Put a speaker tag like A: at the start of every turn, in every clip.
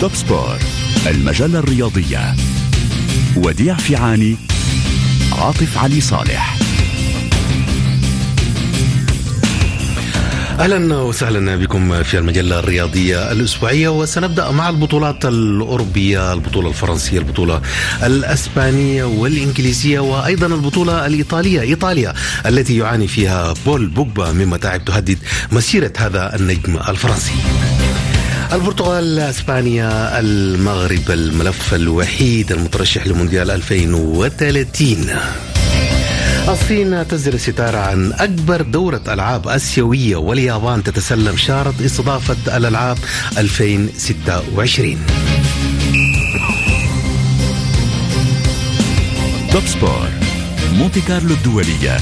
A: توب سبور المجلة الرياضية وديع فيعاني عاطف علي صالح
B: أهلا وسهلا بكم في المجلة الرياضية الأسبوعية وسنبدأ مع البطولات الأوروبية، البطولة الفرنسية، البطولة الأسبانية والإنجليزية وأيضا البطولة الإيطالية، إيطاليا التي يعاني فيها بول بوجبا من متاعب تهدد مسيرة هذا النجم الفرنسي. البرتغال إسبانيا المغرب الملف الوحيد المترشح لمونديال 2030 الصين تزر الستارة عن أكبر دورة ألعاب آسيوية واليابان تتسلم شارة استضافة الألعاب 2026
A: توب سبور مونتي كارلو الدولية.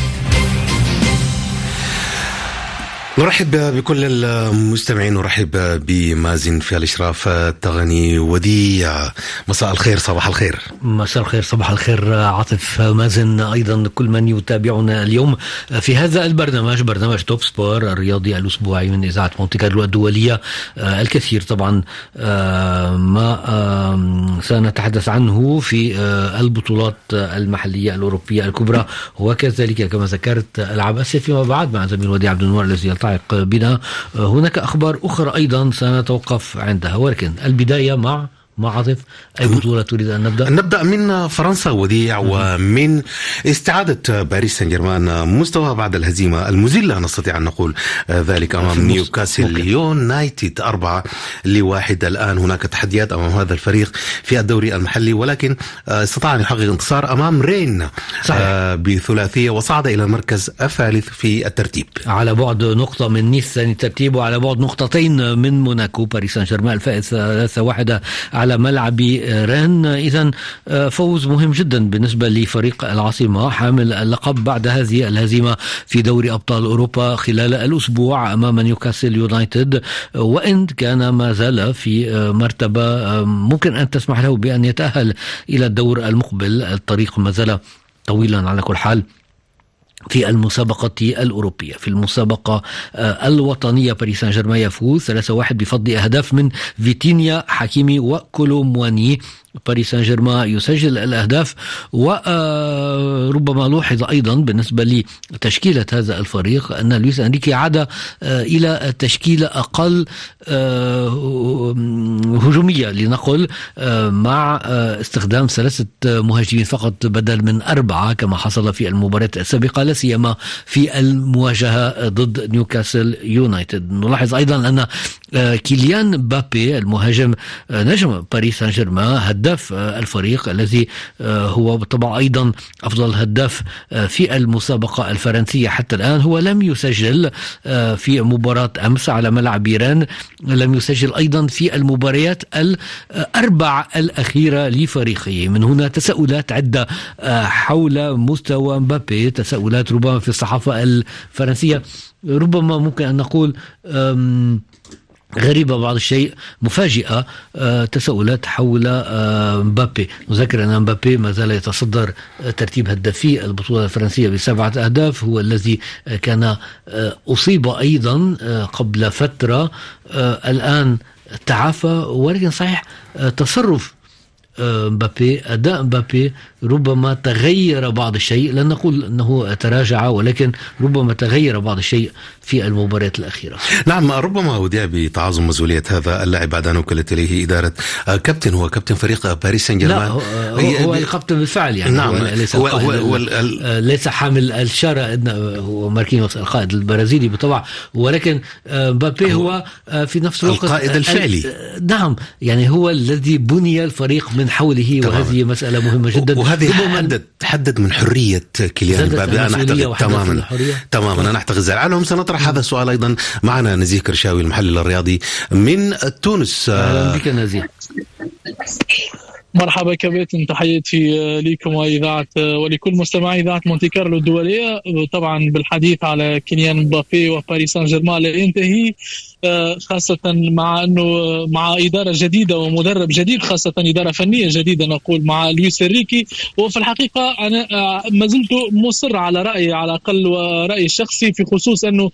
B: نرحب بكل المستمعين نرحب بمازن في الإشراف التقني وديع. مساء الخير صباح الخير.
C: مساء الخير صباح الخير عاطف مازن. أيضا كل من يتابعنا اليوم في هذا البرنامج برنامج توب سبور الرياضي الأسبوعي من إذاعة مونتي كارلو الدولية الكثير طبعا ما سنتحدث عنه في البطولات المحلية الأوروبية الكبرى وكذلك كما ذكرت العاب اسيا فيما بعد مع زميل وديع عبد النور الذي يلتحق بنا. هناك أخبار أخرى أيضا سنتوقف عندها. ولكن البداية مع ما عاطف أي بطولة تريد أن نبدأ؟
B: نبدأ من فرنسا وديع ومن استعادة باريس سان جيرمان مستوى بعد الهزيمة المذلة. نستطيع أن نقول ذلك أمام نيوكاسل يونايتد. أربعة لواحد الآن. هناك تحديات أمام هذا الفريق في الدوري المحلي ولكن استطاع أن يحقق انتصار أمام رين صحيح. بثلاثية وصعد إلى المركز الثالث في الترتيب.
C: على بعد نقطة من نيس ثاني الترتيب وعلى بعد نقطتين من موناكو. باريس سان جيرمان الفائز ثلاثة واحدة على ملعب رين اذا فوز مهم جدا بالنسبة لفريق العاصمة حامل اللقب بعد هذه الهزيمة في دوري أبطال أوروبا خلال الأسبوع أمام نيوكاسل يونايتد. وإن كان ما زال في مرتبة ممكن أن تسمح له بأن يتأهل إلى الدور المقبل. الطريق ما زال طويلا على كل حال. في المسابقة الأوروبية في المسابقة الوطنية باريس سان جيرمان يفوز 3-1 بفضل أهداف من فيتينيا حكيمي وكولومواني. باريس سان جيرمان يسجل الأهداف وربما لوحظ أيضا بالنسبة لتشكيلة هذا الفريق أن لويس أنريكي عاد إلى تشكيله أقل هجومية لنقل مع استخدام ثلاثة مهاجمين فقط بدل من أربعة كما حصل في المباريات السابقة لا سيما في المواجهة ضد نيوكاسل يونايتد. نلاحظ أيضا أن كيليان بابي المهاجم نجم باريس سان جيرمان هداف الفريق الذي هو بالطبع أيضا أفضل هداف في المسابقة الفرنسية حتى الآن. هو لم يسجل في مباراة أمس على ملعب إيران لم يسجل أيضا في المباريات الأربع الأخيرة لفريقه. من هنا تساؤلات عدة حول مستوى مبابي تساؤلات ربما في الصحافة الفرنسية. ربما ممكن أن نقول غريبة بعض الشيء مفاجئة أه تساؤلات حول أه مبابي. نذكر أن مبابي ما زال يتصدر ترتيب هدافي البطولة الفرنسية بسبعة أهداف. هو الذي كان أصيب أيضا قبل فترة الآن تعافى. ولكن صحيح تصرف مبابي أداء مبابي ربما تغير بعض الشيء لا نقول أنه تراجع ولكن ربما تغير بعض الشيء في المباريات الأخيرة.
B: نعم ربما وديع بتعاظم مسؤولية هذا اللاعب بعد ان وكلت إليه إدارة كابتن هو كابتن فريق باريس سان جيرمان
C: لا هو, هو الكابتن بالفعل يعني
B: نعم
C: هو ليس هو هو هو ليس حامل الشاره هو ماركينيوس القائد البرازيلي بالطبع. ولكن مبابي هو في نفس الوقت
B: القائد الفعلي.
C: نعم يعني هو الذي بني الفريق من حوله. وهذه مسألة مهمة جدا.
B: وهذه حدد حدد من حرية كيليان مبابي. أنا أعتقد تماما. تماما. أنا أعتقد على العموم سنطرح هذا السؤال أيضا. معنا نزيه كرشاوي المحلل الرياضي من تونس.
C: أهلا بك نزيه
D: مرحبا كابتن تحياتي لكم واذاعه ولكل مستمعي إذاعة مونتي كارلو الدولية. طبعا بالحديث على كيليان مبابي وباريس سان جيرمان. لا ينتهي خاصة مع أنه مع إدارة جديدة ومدرب جديد خاصة إدارة فنية جديدة نقول مع لويس إنريكي. وفي الحقيقة أنا ما زلت مصر على رأيي على الأقل ورأيي الشخصي في خصوص أنه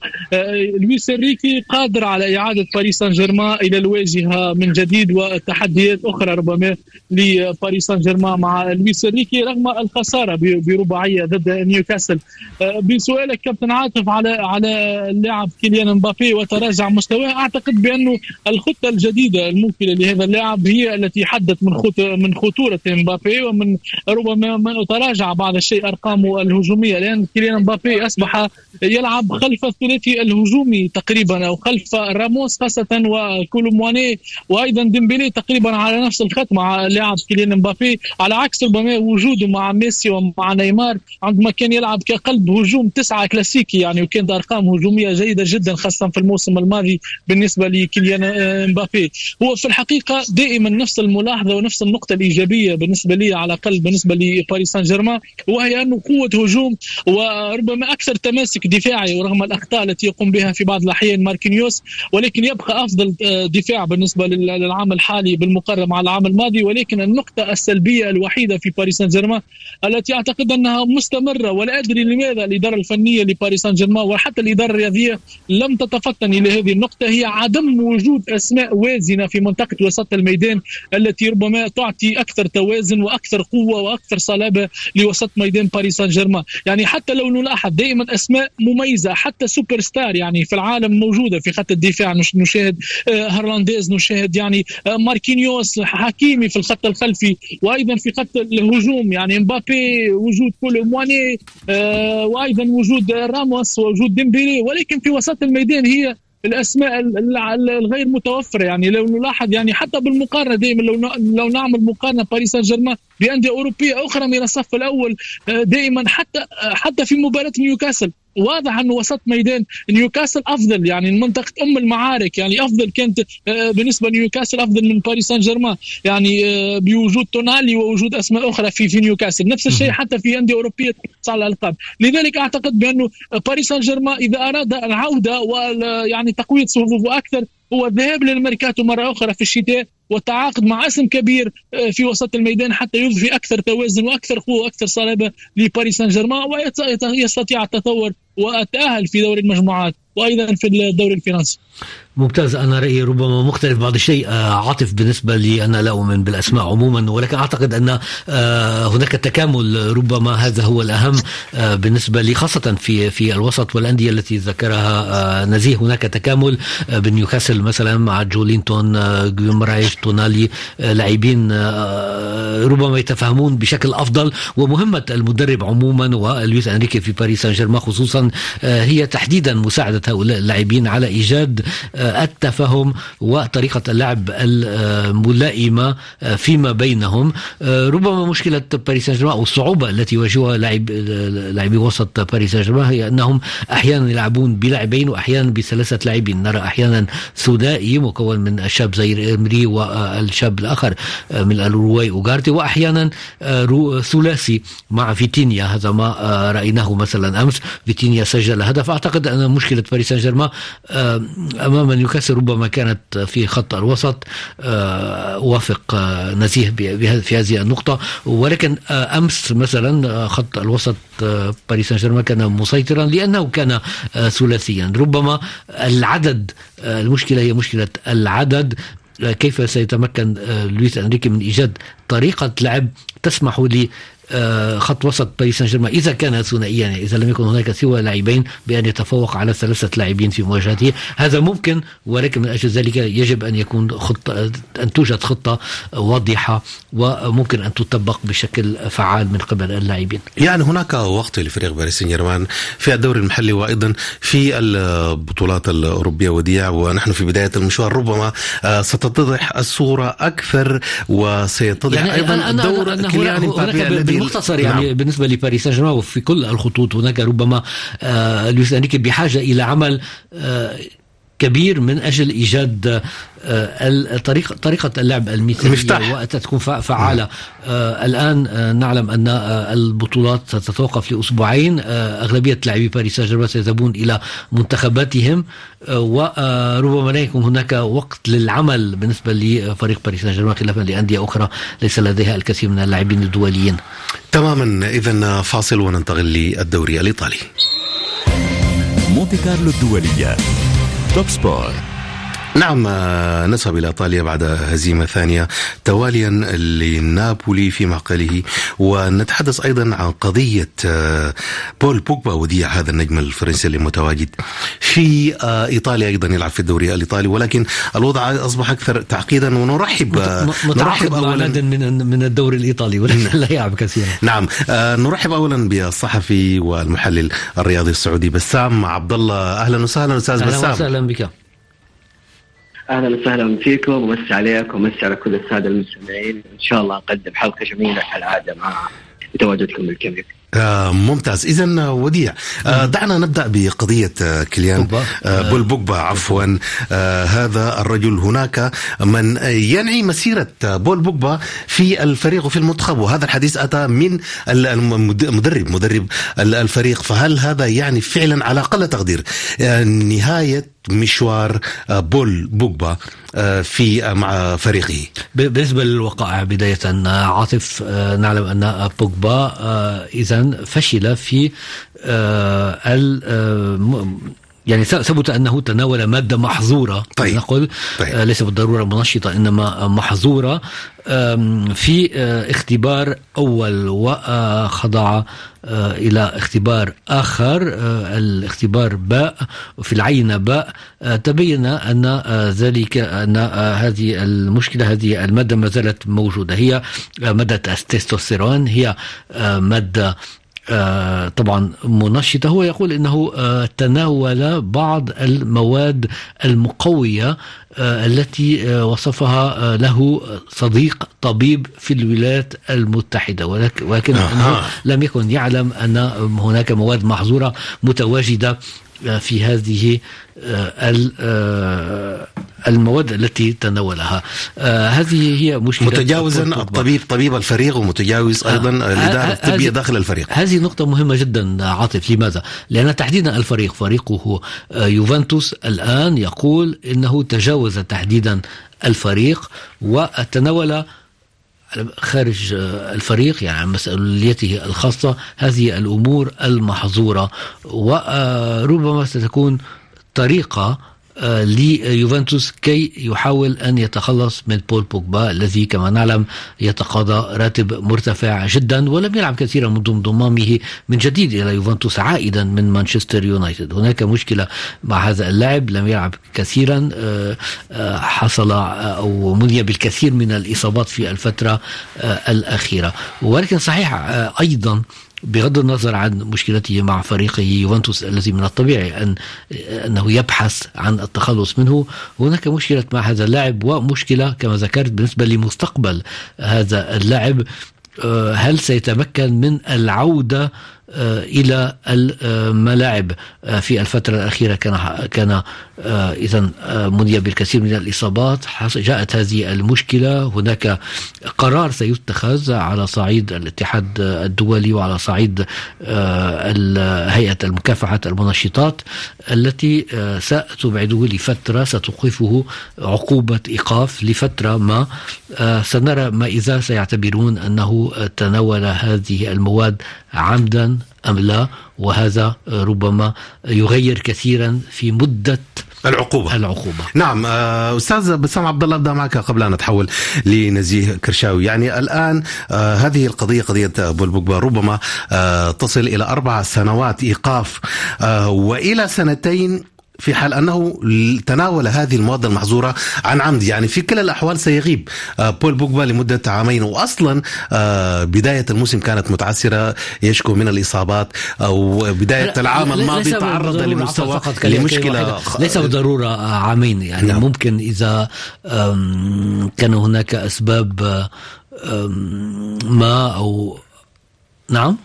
D: لويس إنريكي قادر على إعادة باريس سان جيرمان إلى الواجهة من جديد وتحديات أخرى ربما لباريس سان جيرمان مع لويس إنريكي رغم الخسارة برباعية ضد نيوكاسل. بسؤالك كابتن عاطف على على اللاعب كيليان مبابي وتراجع مستواه أعتقد بانه الخطة الجديدة الممكنة لهذا اللاعب هي التي حدت من من خطورة مبابي ومن ربما من تراجع بعض الشيء أرقامه الهجومية. لأن كيليان مبابي أصبح يلعب خلف الثلاثي الهجومي تقريبا أو خلف راموس خاصة وكولومواني وأيضا ديمبيلي تقريبا على نفس الخط مع لاعب كيليان مبابي. على عكس ربما وجوده مع ميسي ومع نيمار عندما كان يلعب كقلب هجوم تسعة كلاسيكي يعني وكانت أرقام هجومية جيدة جدا خاصة في الموسم الماضي. بالنسبة لكيليان مبابي. هو في الحقيقة دائما نفس الملاحظة ونفس النقطة الإيجابية بالنسبة لي على الأقل بالنسبة لباريس سان جيرمان وهي أنه قوة هجوم وربما أكثر تماسك دفاعي ورغم الأخطاء التي يقوم بها في بعض الأحيان ماركينيوس ولكن يبقى أفضل دفاع بالنسبة للعام الحالي بالمقارنه مع العام الماضي. ولكن النقطة السلبية الوحيدة في باريس سان جيرمان التي أعتقد أنها مستمرة ولا أدري لماذا الإدارة الفنية لباريس سان جيرمان وحتى الإدارة الرياضية لم تتفطن إلى هذه النقطة. هي عدم وجود أسماء وازنة في منطقة وسط الميدان التي ربما تعطي أكثر توازن وأكثر قوة وأكثر صلابة لوسط ميدان باريس سان جيرمان يعني حتى لو نلاحظ دائما أسماء مميزة حتى سوبر ستار يعني في العالم موجودة في خط الدفاع. نشاهد آه، هيرنانديز نشاهد يعني آه، ماركينيوس حكيمي في الخط الخلفي وأيضا في خط الهجوم. يعني مبابي وجود كولو مواني آه، وأيضا وجود راموس ووجود ديمبيلي. ولكن في وسط الميدان هي الأسماء الغير متوفرة يعني لو نلاحظ يعني حتى بالمقارنة دائما لو لو نعمل مقارنة باريس سان جيرمان بأندية أوروبية أخرى من الصف الأول دائما حتى حتى في مباراة نيوكاسل. واضح أنه وسط ميدان نيوكاسل أفضل يعني منطقة أم المعارك يعني أفضل كانت آه، بالنسبة لنيوكاسل أفضل من باريس سان جيرمان يعني آه، بوجود تونالي ووجود أسماء أخرى في في نيوكاسل. نفس الشيء حتى في أندية أوروبية على الألقاب. لذلك أعتقد بأنه باريس سان جيرمان إذا أراد العودة ويعني تقوية صفوفه أكثر هو الذهاب للميركاتو مرة أخرى في الشتاء. والتعاقد مع اسم كبير آه، في وسط الميدان حتى يضفي أكثر توازن وأكثر قوة وأكثر صلابة لباريس سان جيرمان ويستطيع التطور والتاهل في دوري المجموعات وأيضا في الدوري الفرنسي.
C: ممتاز. أنا رأيي ربما مختلف بعض الشيء. آه، عاطف بالنسبة لي أنا لا أؤمن بالأسماء عموما ولكن أعتقد أن آه، هناك تكامل ربما هذا هو الأهم بالنسبة لي خاصة في في الوسط والأندية التي ذكرها نزيه. هناك تكامل بين نيوكاسل مثلا مع جولينتون جيمرايش تونالي لاعبين ربما يتفاهمون بشكل أفضل. ومهمة المدرب عموما ولويس أنريكي في باريس سان جيرمان خصوصا هي تحديدا مساعدة هؤلاء اللاعبين على إيجاد التفاهم وطريقة اللعب الملائمة فيما بينهم. ربما مشكلة باريس سان جيرمان أو الصعوبة التي يواجهها لاعب لاعبي وسط باريس سان جيرمان هي أنهم أحيانا يلعبون بلاعبين وأحيانا بثلاثة لاعبين. نرى أحيانا ثنائي مكون من الشاب زير إمري والشاب الآخر من الأوروغواي أوغارتي وأحيانا ثلاثي مع فيتينيا. هذا ما رأيناه مثلا أمس. فيتينيا سجل هدف. أعتقد أن مشكلة باريس سان جيرمان أمام نيوكاسل ربما كانت في خط الوسط آه، وافق آه، نزيه في هذه النقطة. ولكن آه، أمس مثلا خط الوسط باريس سان جيرمان كان مسيطرا لأنه كان ثلاثيا. ربما العدد المشكلة هي مشكلة العدد. كيف سيتمكن لويس أنريكي من إيجاد طريقة لعب تسمح آه، خط وسط باريس سان جيرمان إذا كان ثنائيا يعني إذا لم يكن هناك سوى لاعبين بأن يتفوق على ثلاثة لاعبين في مواجهته. هذا ممكن ولكن من أجل ذلك يجب أن يكون خطه أن توجد خطة واضحة وممكن أن تطبق بشكل فعال من قبل اللاعبين.
B: يعني هناك وقت لفريق باريس سان جيرمان في الدوري المحلي وأيضا في البطولات الأوروبية وديع ونحن في بداية المشوار. ربما آه، ستتضح الصورة أكثر وسيتضح يعني أيضا دور كيليان
C: امبابي الذي بالمختصر يعني نعم. بالنسبة لباريس سان جيرمان وفي كل الخطوط هناك ربما آه لويس انريكي بحاجة إلى عمل آه كبير من أجل إيجاد الطريقة طريقة اللعب المثالية
B: المفتاح.
C: وتكون فعالة. الآن نعلم أن البطولات ستتوقف لأسبوعين. أغلبية لاعبي باريس سان جيرمان سيذهبون إلى منتخباتهم. وربما لا يكون هناك وقت للعمل بالنسبة لفريق باريس سان جيرمان خلافا لأندية أخرى ليس لديها الكثير من اللاعبين الدوليين.
B: تماما. اذا فاصل وننتقل للدوري الإيطالي.
A: مونتي كارلو الدولية. توب سبور
B: نعم نذهب إلى إيطاليا بعد هزيمة ثانية تواليا لنابولي في معقله ونتحدث أيضا عن قضية بول بوجبا وديع هذا النجم الفرنسي المتواجد في إيطاليا أيضا يلعب في الدوري الإيطالي ولكن الوضع أصبح أكثر تعقيدا ونرحب
C: نرحب أولا من من الدوري الإيطالي ولكن لا يلعب كثيرا.
B: نعم نرحب أولا بالصحفي والمحلل الرياضي السعودي بسام عبد الله. أهلا وسهلا أستاذ بسام.
C: أهلا وسهلا بك.
E: أهلا وسهلا فيكم ومسي عليكم ومسي على كل السادة المستمعين. إن شاء الله نقدم حلقة جميلة كالعاده مع تواجدكم الكبير
B: آه ممتاز. اذا وديع آه دعنا نبدأ بقضية آه كليان آه بول بوجبا عفوا. آه هذا الرجل هناك من ينعي مسيرة بول بوجبا في الفريق وفي المنتخب وهذا الحديث أتى من المدرب مدرب الفريق. فهل هذا يعني فعلا على أقل تقدير؟ آه نهاية مشوار بول بوجبا في مع فريقه.
C: بالنسبة للوقائع بداية عاطف نعلم أن بوجبا اذا فشل في يعني ثبت أنه تناول مادة محظورة
B: طيب.
C: نقول
B: طيب.
C: ليس بالضرورة منشطه إنما محظورة في اختبار أول وخضع إلى اختبار آخر الاختبار باء وفي العينه باء تبين أن ذلك أن هذه المشكلة هذه المادة ما زالت موجودة هي مادة التستوستيرون هي مادة آه طبعا منشطة. هو يقول أنه آه تناول بعض المواد المقوية آه التي وصفها له صديق طبيب في الولايات المتحدة. ولكن أنه لم يكن يعلم أن هناك مواد محظورة متواجدة في هذه المواد التي تناولها. هذه هي مشكلة
B: متجاوزا الطبيب طبيب الفريق ومتجاوز أيضا الإدارة الطبية داخل الفريق.
C: هذه نقطة مهمة جدا عاطف. لماذا؟ لأن تحديدا الفريق فريقه يوفنتوس الآن يقول إنه تجاوز تحديدا الفريق وتناول خارج الفريق يعني عن مسؤوليته الخاصة. هذه الأمور المحظورة. وربما ستكون طريقة ليوفنتوس كي يحاول أن يتخلص من بول بوجبا الذي كما نعلم يتقاضى راتب مرتفع جدا ولم يلعب كثيرا منذ انضمامه من جديد إلى يوفنتوس عائدا من مانشستر يونايتد. هناك مشكلة مع هذا اللاعب لم يلعب كثيرا حصل أو مني بالكثير من الإصابات في الفترة الأخيرة. ولكن صحيح أيضا بغض النظر عن مشكلته مع فريقه يوفنتوس الذي من الطبيعي ان أنه يبحث عن التخلص منه. هناك مشكلة مع هذا اللاعب ومشكلة كما ذكرت بالنسبة لمستقبل هذا اللاعب. هل سيتمكن من العودة إلى الملاعب؟ في الفترة الأخيرة كان كان اذا مني بالكثير من الإصابات. جاءت هذه المشكلة. هناك قرار سيتخذ على صعيد الاتحاد الدولي وعلى صعيد هيئة المكافحة المنشطات التي ستبعده لفترة ستوقفه عقوبة إيقاف لفترة ما. سنرى ما إذا سيعتبرون أنه تناول هذه المواد عمدا أم لا. وهذا ربما يغير كثيرا في مدة
B: العقوبة.
C: العقوبة.
B: نعم أستاذ بسام عبد الله أبدأ معك قبل أن نتحول لنزيه كرشاوي. يعني الآن هذه القضية قضية بول بوجبا ربما تصل إلى أربع سنوات إيقاف وإلى سنتين في حال أنه تناول هذه المواد المحظورة عن عمد. يعني في كلا الأحوال سيغيب. بول بوجبا لمدة عامين. واصلا بداية الموسم كانت متعثره يشكو من الإصابات. أو بدايه العام الماضي تعرض لمستوى لمشكلة
C: ليس بالضروره عامين. يعني نعم. ممكن إذا كان هناك أسباب ما أو نعم؟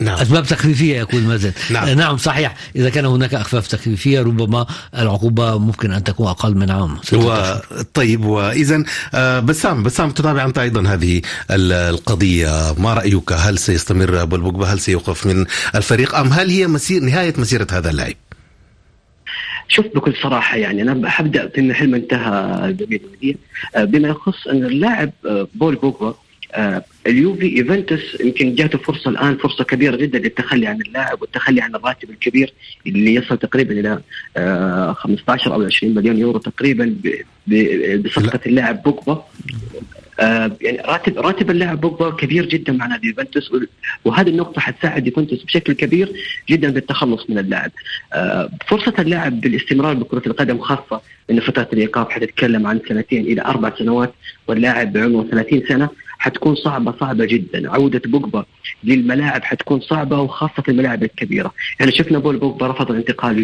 C: نعم. أسباب تخفيفية يقول مازن
B: نعم.
C: نعم صحيح. إذا كان هناك اسباب تخفيفية ربما العقوبة ممكن أن تكون أقل من عام
B: و... طيب واذا آه، بسام بسام تتابع أنت أيضا هذه القضية. ما رأيك؟ هل سيستمر بول هل سيوقف من الفريق؟ أم هل هي مسير نهاية مسيرة هذا اللاعب؟
E: شوف بكل صراحة يعني أنا حبدا بما حلم انتهى زميل آه، بما يخص أن اللاعب آه، بول بوجبا آه، اليوفي ايفنتوس يمكن جاته فرصة الآن فرصة كبيرة جدا للتخلي عن اللاعب والتخلي عن الراتب الكبير اللي يصل تقريبا إلى 15 أو 20 مليون يورو تقريبا بصفقة اللاعب بوجبا. آه، يعني راتب راتب اللاعب بوجبا كبير جدا مع نادي يوفنتوس وهذه النقطة حتساعد يوفنتوس بشكل كبير جدا بالتخلص من اللاعب. آه، فرصة اللاعب بالاستمرار بكرة القدم خاصة انه فترة الايقاف حتتكلم عن سنتين إلى أربع سنوات واللاعب بعمره 30 سنة. حتكون صعبة صعبة جدا. عودة بوجبا للملاعب حتكون صعبة وخاصة في الملاعب الكبيرة. يعني شفنا بول بوجبا رفض الانتقال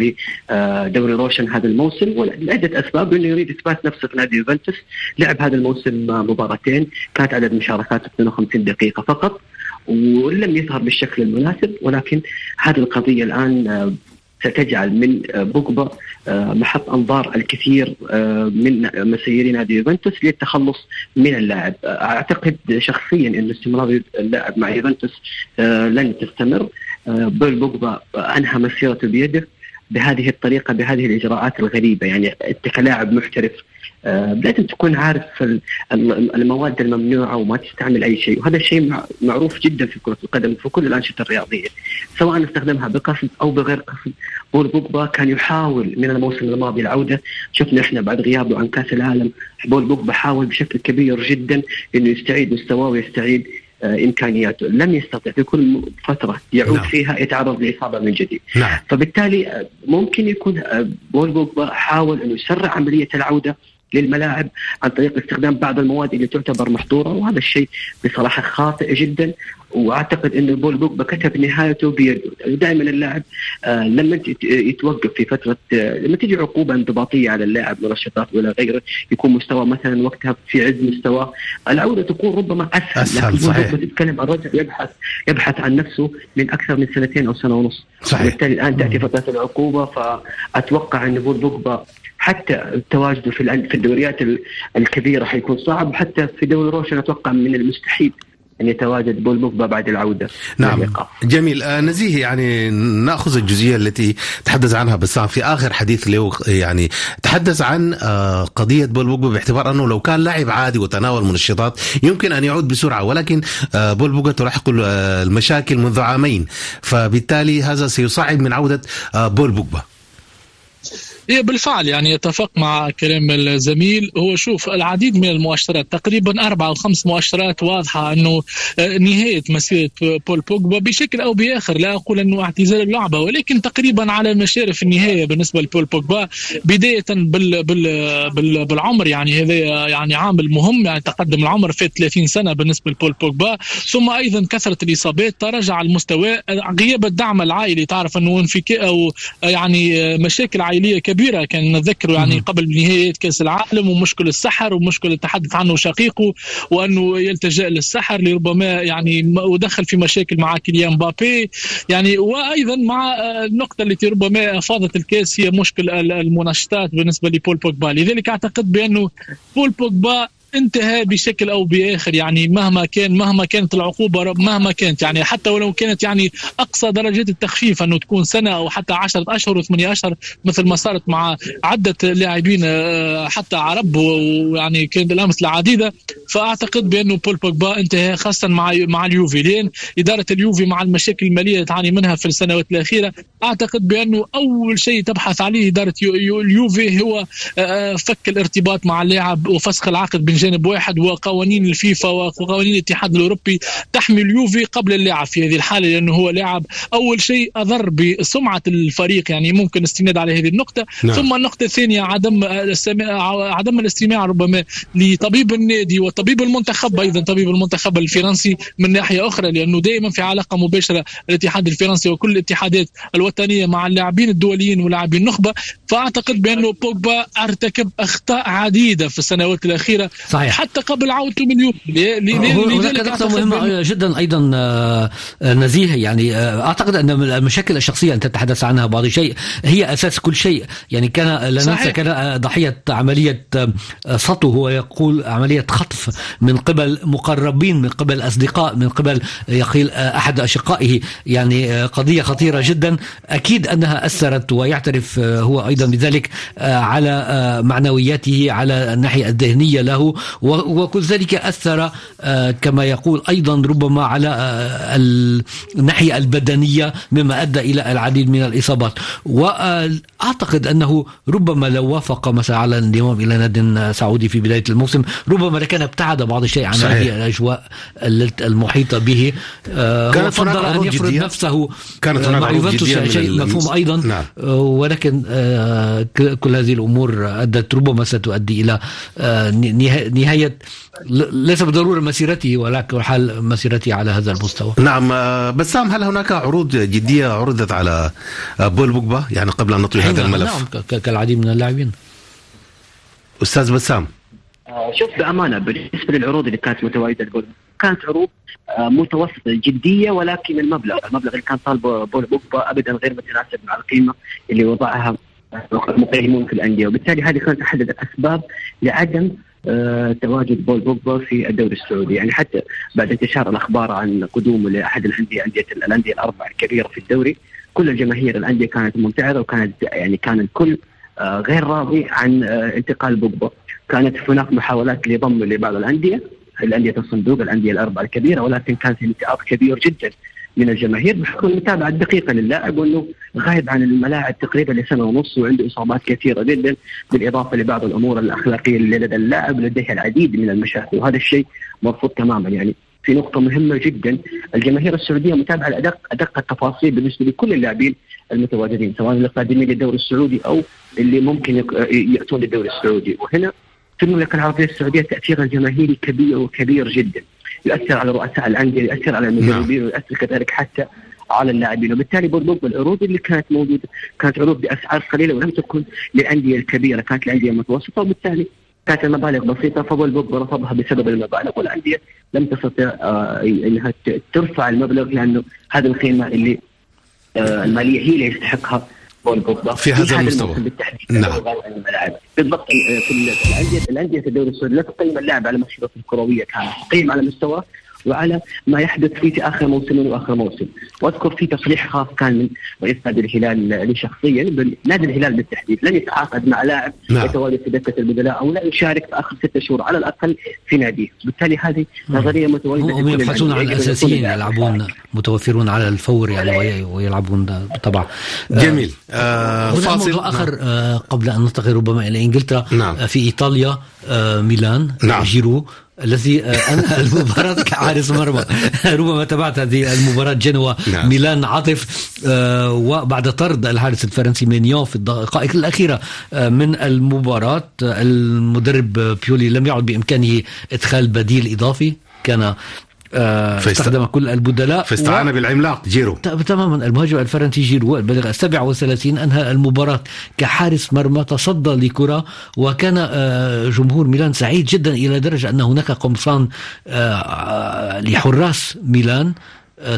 E: لدوري آه، روشن هذا الموسم لعدة أسباب أنه يريد إثبات نفسه في نادي يوفنتوس. لعب هذا الموسم مباراتين كانت عدد مشاركاته 52 دقيقة فقط ولم يظهر بالشكل المناسب. ولكن هذه القضية الآن آه، ستجعل من بوجبا آه، محط أنظار الكثير آه، من مسيري نادي يوفنتوس للتخلص من اللاعب. أعتقد شخصيا إن استمرار اللاعب مع يوفنتوس آه، لن تستمر. بول بوجبا أنهى مسيرته بيده بهذه الطريقة بهذه الإجراءات الغريبة. يعني أنت كلاعب محترف آه، لازم تكون عارف المواد الممنوعة وما تستعمل أي شيء. وهذا الشيء معروف جدا في كرة القدم في كل الأنشطة الرياضية سواء استخدمها بقصد أو بغير قصد. بول بوجبا كان يحاول من الموسم الماضي العودة. شفنا إحنا بعد غيابه عن كأس العالم بول بوجبا حاول بشكل كبير جدا إنه يستعيد مستواه ويستعيد آه، إمكانياته. لم يستطع في كل فترة يعود نعم. فيها يتعرض لإصابة من جديد.
B: نعم.
E: فبالتالي آه، ممكن يكون بول بوجبا حاول إنه يسرع عملية العودة للملاعب عن طريق استخدام بعض المواد اللي تعتبر محظورة وهذا الشيء بصراحة خاطئ جدا وأعتقد انه بول بوجبا كتب نهايته بيده. دائما اللاعب آه لما يتوقف في فترة آه لما تجي عقوبة انضباطية على اللاعب منشطات ولا غيره يكون مستوى مثلا وقتها في عز مستواه العودة تكون ربما أسهل,
B: أسهل لكن صحيح.
E: تتكلم عن رجل يبحث يبحث عن نفسه من أكثر من سنتين أو سنة ونص.
B: صحيح.
E: وبالتالي الآن تأتي فترة العقوبة فأتوقع إن بول بوجبا حتى تواجده في في الدوريات الكبيرة حيكون صعب حتى في دوري روشن أتوقع من المستحيل أن يتواجد بول بوجبا بعد العودة
B: نعم. جميل. آه نزيه يعني نأخذ الجزئية التي تحدث عنها بسام في آخر حديث له يعني تحدث عن آه قضية بول بوجبا باعتبار أنه لو كان لاعب عادي وتناول منشطات يمكن أن يعود بسرعة ولكن آه بول بوجبا تلاحق آه، المشاكل منذ عامين. فبالتالي هذا سيصعب من عودة آه بول بوجبا.
D: هي بالفعل يعني يتفق مع كلام الزميل. هو شوف العديد من المؤشرات تقريبا أربع أو خمس مؤشرات واضحة أنه آه، نهاية مسيرة بول بوجبا بشكل أو بآخر. لا أقول أنه اعتزال اللعبة ولكن تقريبا على مشارف النهاية بالنسبة لبول بوجبا بداية بال بال بال بالعمر. يعني هذا يعني عامل مهم يعني تقدم العمر في 30 سنة بالنسبة لبول بوجبا. ثم أيضا كثرة الإصابات تراجع المستوى غياب الدعم العائلي. تعرف أنه انفكاء أو يعني مشاكل عائلية كبيرة كبيرة كان نتذكر يعني قبل نهاية كأس العالم ومشكل السحر ومشكل تحدث عنه شقيقه وأنه يلتجأ للسحر لربما يعني ودخل في مشاكل مع كيليان بابي يعني وأيضا مع النقطة التي ربما أفاضت الكاس هي مشكل المنشطات بالنسبة لبول بوجبا لذلك أعتقد بأنه بول بوجبا انتهى بشكل أو بآخر يعني مهما كان مهما كانت العقوبة مهما كانت يعني حتى ولو كانت يعني أقصى درجات التخفيف أنه تكون سنة أو حتى 10 أشهر وثمانية أشهر مثل ما صارت مع عدة لاعبين آه، حتى عرب ويعني كانت الأمس العديدة. فأعتقد بأنه بول بوجبا انتهى خاصة مع مع اليوفي. لين إدارة اليوفي مع المشاكل المالية اللي تعاني منها في السنوات الأخيرة. أعتقد بأنه أول شيء تبحث عليه إدارة اليوفي هو آه، آه، فك الارتباط مع اللاعب وفسخ العقد بين جانب واحد وقوانين الفيفا وقوانين الاتحاد الأوروبي تحمي اليوفي قبل اللاعب في هذه الحالة لأنه هو لاعب أول شيء اضر بسمعة الفريق يعني ممكن استناد على هذه النقطة نعم. ثم النقطة الثانية عدم عدم الاستماع ربما لطبيب النادي وطبيب المنتخب أيضا طبيب المنتخب الفرنسي من ناحية أخرى لأنه دائما في علاقة مباشرة الاتحاد الفرنسي وكل الاتحادات الوطنية مع اللاعبين الدوليين ولاعبين النخبة فأعتقد بأنه بوجبا أرتكب أخطاء عديدة في السنوات الأخيرة
C: صحيح.
D: حتى قبل عودته من يوفي
C: هناك نقطة مهمة جدا أيضا آه، نزيه يعني آه، أعتقد أن المشاكل الشخصية أن تتحدث عنها بعض الشيء هي أساس كل شيء. يعني كان لا ننسى كان ضحية عملية سطو. هو يقول عملية خطف من قبل مقربين من قبل أصدقاء من قبل يقيل أحد أشقائه. يعني قضية خطيرة جدا. أكيد أنها أثرت ويعترف هو أيضا بذلك على معنوياته على الناحية الذهنية له. وكل ذلك أثر كما يقول أيضا ربما على الناحية البدنية مما أدى إلى العديد من الإصابات وأعتقد أنه ربما لو وافق مثلا على الانضمام إلى ناد سعودي في بداية الموسم ربما لكان ابتعد بعض الشيء عن صحيح. هذه الأجواء المحيطة به
B: كانت
C: هناك أن يفرض. نفسه كانت مع يوفنتوس شيء مفهوم أيضا نعم. ولكن كل هذه الأمور أدت ربما ستؤدي إلى نهاية ليس بالضرورة مسيرته ولكن حال مسيرته على هذا المستوى.
B: نعم بسام هل هناك عروض جدية عرضت على بول بوجبا؟ يعني قبل أن نطوي هذا الملف.
C: نعم كالعديد من اللاعبين.
B: أستاذ بسام.
E: شوف بأمانة بالنسبة للعروض اللي كانت متواجدة كانت عروض متوسطة جدية ولكن المبلغ المبلغ اللي كان طالبه بول بوجبا ابدا غير متناسب مع القيمة اللي وضعها المقيمون في الأندية. وبالتالي هذه كانت أحد الأسباب لعدم تواجد بول بوجبا في الدوري السعودي. يعني حتى بعد انتشار الأخبار عن قدومه لأحد الانديه انديه الأندية الأربع الكبيرة في الدوري كل الجماهير الأندية كانت ممتعضه وكانت يعني كان الكل غير راضي عن انتقال بوجبا. كانت هناك محاولات لضمه لبعض الأندية الأندية الصندوق الأندية الاربعه الكبيرة ولكن كان في انتقاد كبير جدا. من الجماهير. بحكم المتابعة الدقيقة للاعب وانه غايب عن الملاعب تقريبا لسنة ونص وعنده إصابات كثيرة جدا بالإضافة لبعض الأمور الأخلاقية اللي لدى اللاعب لديه العديد من المشاكل. وهذا الشيء مرفوض تماما. يعني في نقطة مهمة جدا الجماهير السعودية متابعة لأدق أدق التفاصيل بالنسبة لكل اللاعبين المتواجدين سواء القادمين للدوري السعودي أو اللي ممكن يأتون للدوري السعودي. وهنا في المملكة العربية السعودية تأثير الجماهيري كبير وكبير جدا. يؤثر على رؤساء الأندية يؤثر على المدربين ويؤثر كذلك حتى على اللاعبين. وبالتالي برضو العروض اللي كانت موجودة كانت عروض بأسعار قليلة ولم تكن للأندية الكبيرة كانت الأندية المتوسطة. وبالتالي كانت المبالغ بسيطة بوجبا رفضها بسبب المبالغ والأندية لم تستطع آه إنها ترفع المبلغ لأنه هذه القيمه اللي آه المالية هي اللي يستحقها بوجبا
B: في هذا المستوى.
E: نعم. بالضبط في الانديه الأندية في الدوري السعودي لا تقيم اللاعب على مسيرته الكروية كانت تقيم على مستوى وعلى ما يحدث فيه في آخر موسم وآخر موسم. واذكر في تصريح خاص كان من رئيس نادي الهلال لي شخصيا نادي الهلال بالتحديد لن يتعاقد مع لاعب نعم. يتواجد في دكة البدلاء أو لا يشارك في آخر ستة شهور على الأقل في ناديه. بالتالي هذه نظرية متواجدة
C: هم يبحثون عن الأساسيين يلعبون متوفرون على الفور يعني ويلعبون طبعا
B: جميل.
C: آه فاصل موضوع آخر آه قبل أن ننتقل ربما إلى إنجلترا.
B: نعم.
C: في إيطاليا آه ميلان
B: نعم.
C: جيرو الذي انهى المباراة كحارس مرمى ربما تابعت هذه المباراة جنوا
B: نعم.
C: ميلان عاطف وبعد طرد الحارس الفرنسي مينيو في الدقائق الأخيرة من المباراة المدرب بيولي لم يعد بإمكانه إدخال بديل إضافي كان استخدم كل البدلاء
B: فاستعان و... بالعملاق جيرو.
C: تماما المهاجم الفرنسي جيرو. البالغ 37 انهى المباراة كحارس مرمى تصدى لكرة وكان جمهور ميلان سعيد جدا إلى درجة أن هناك قمصان لحراس ميلان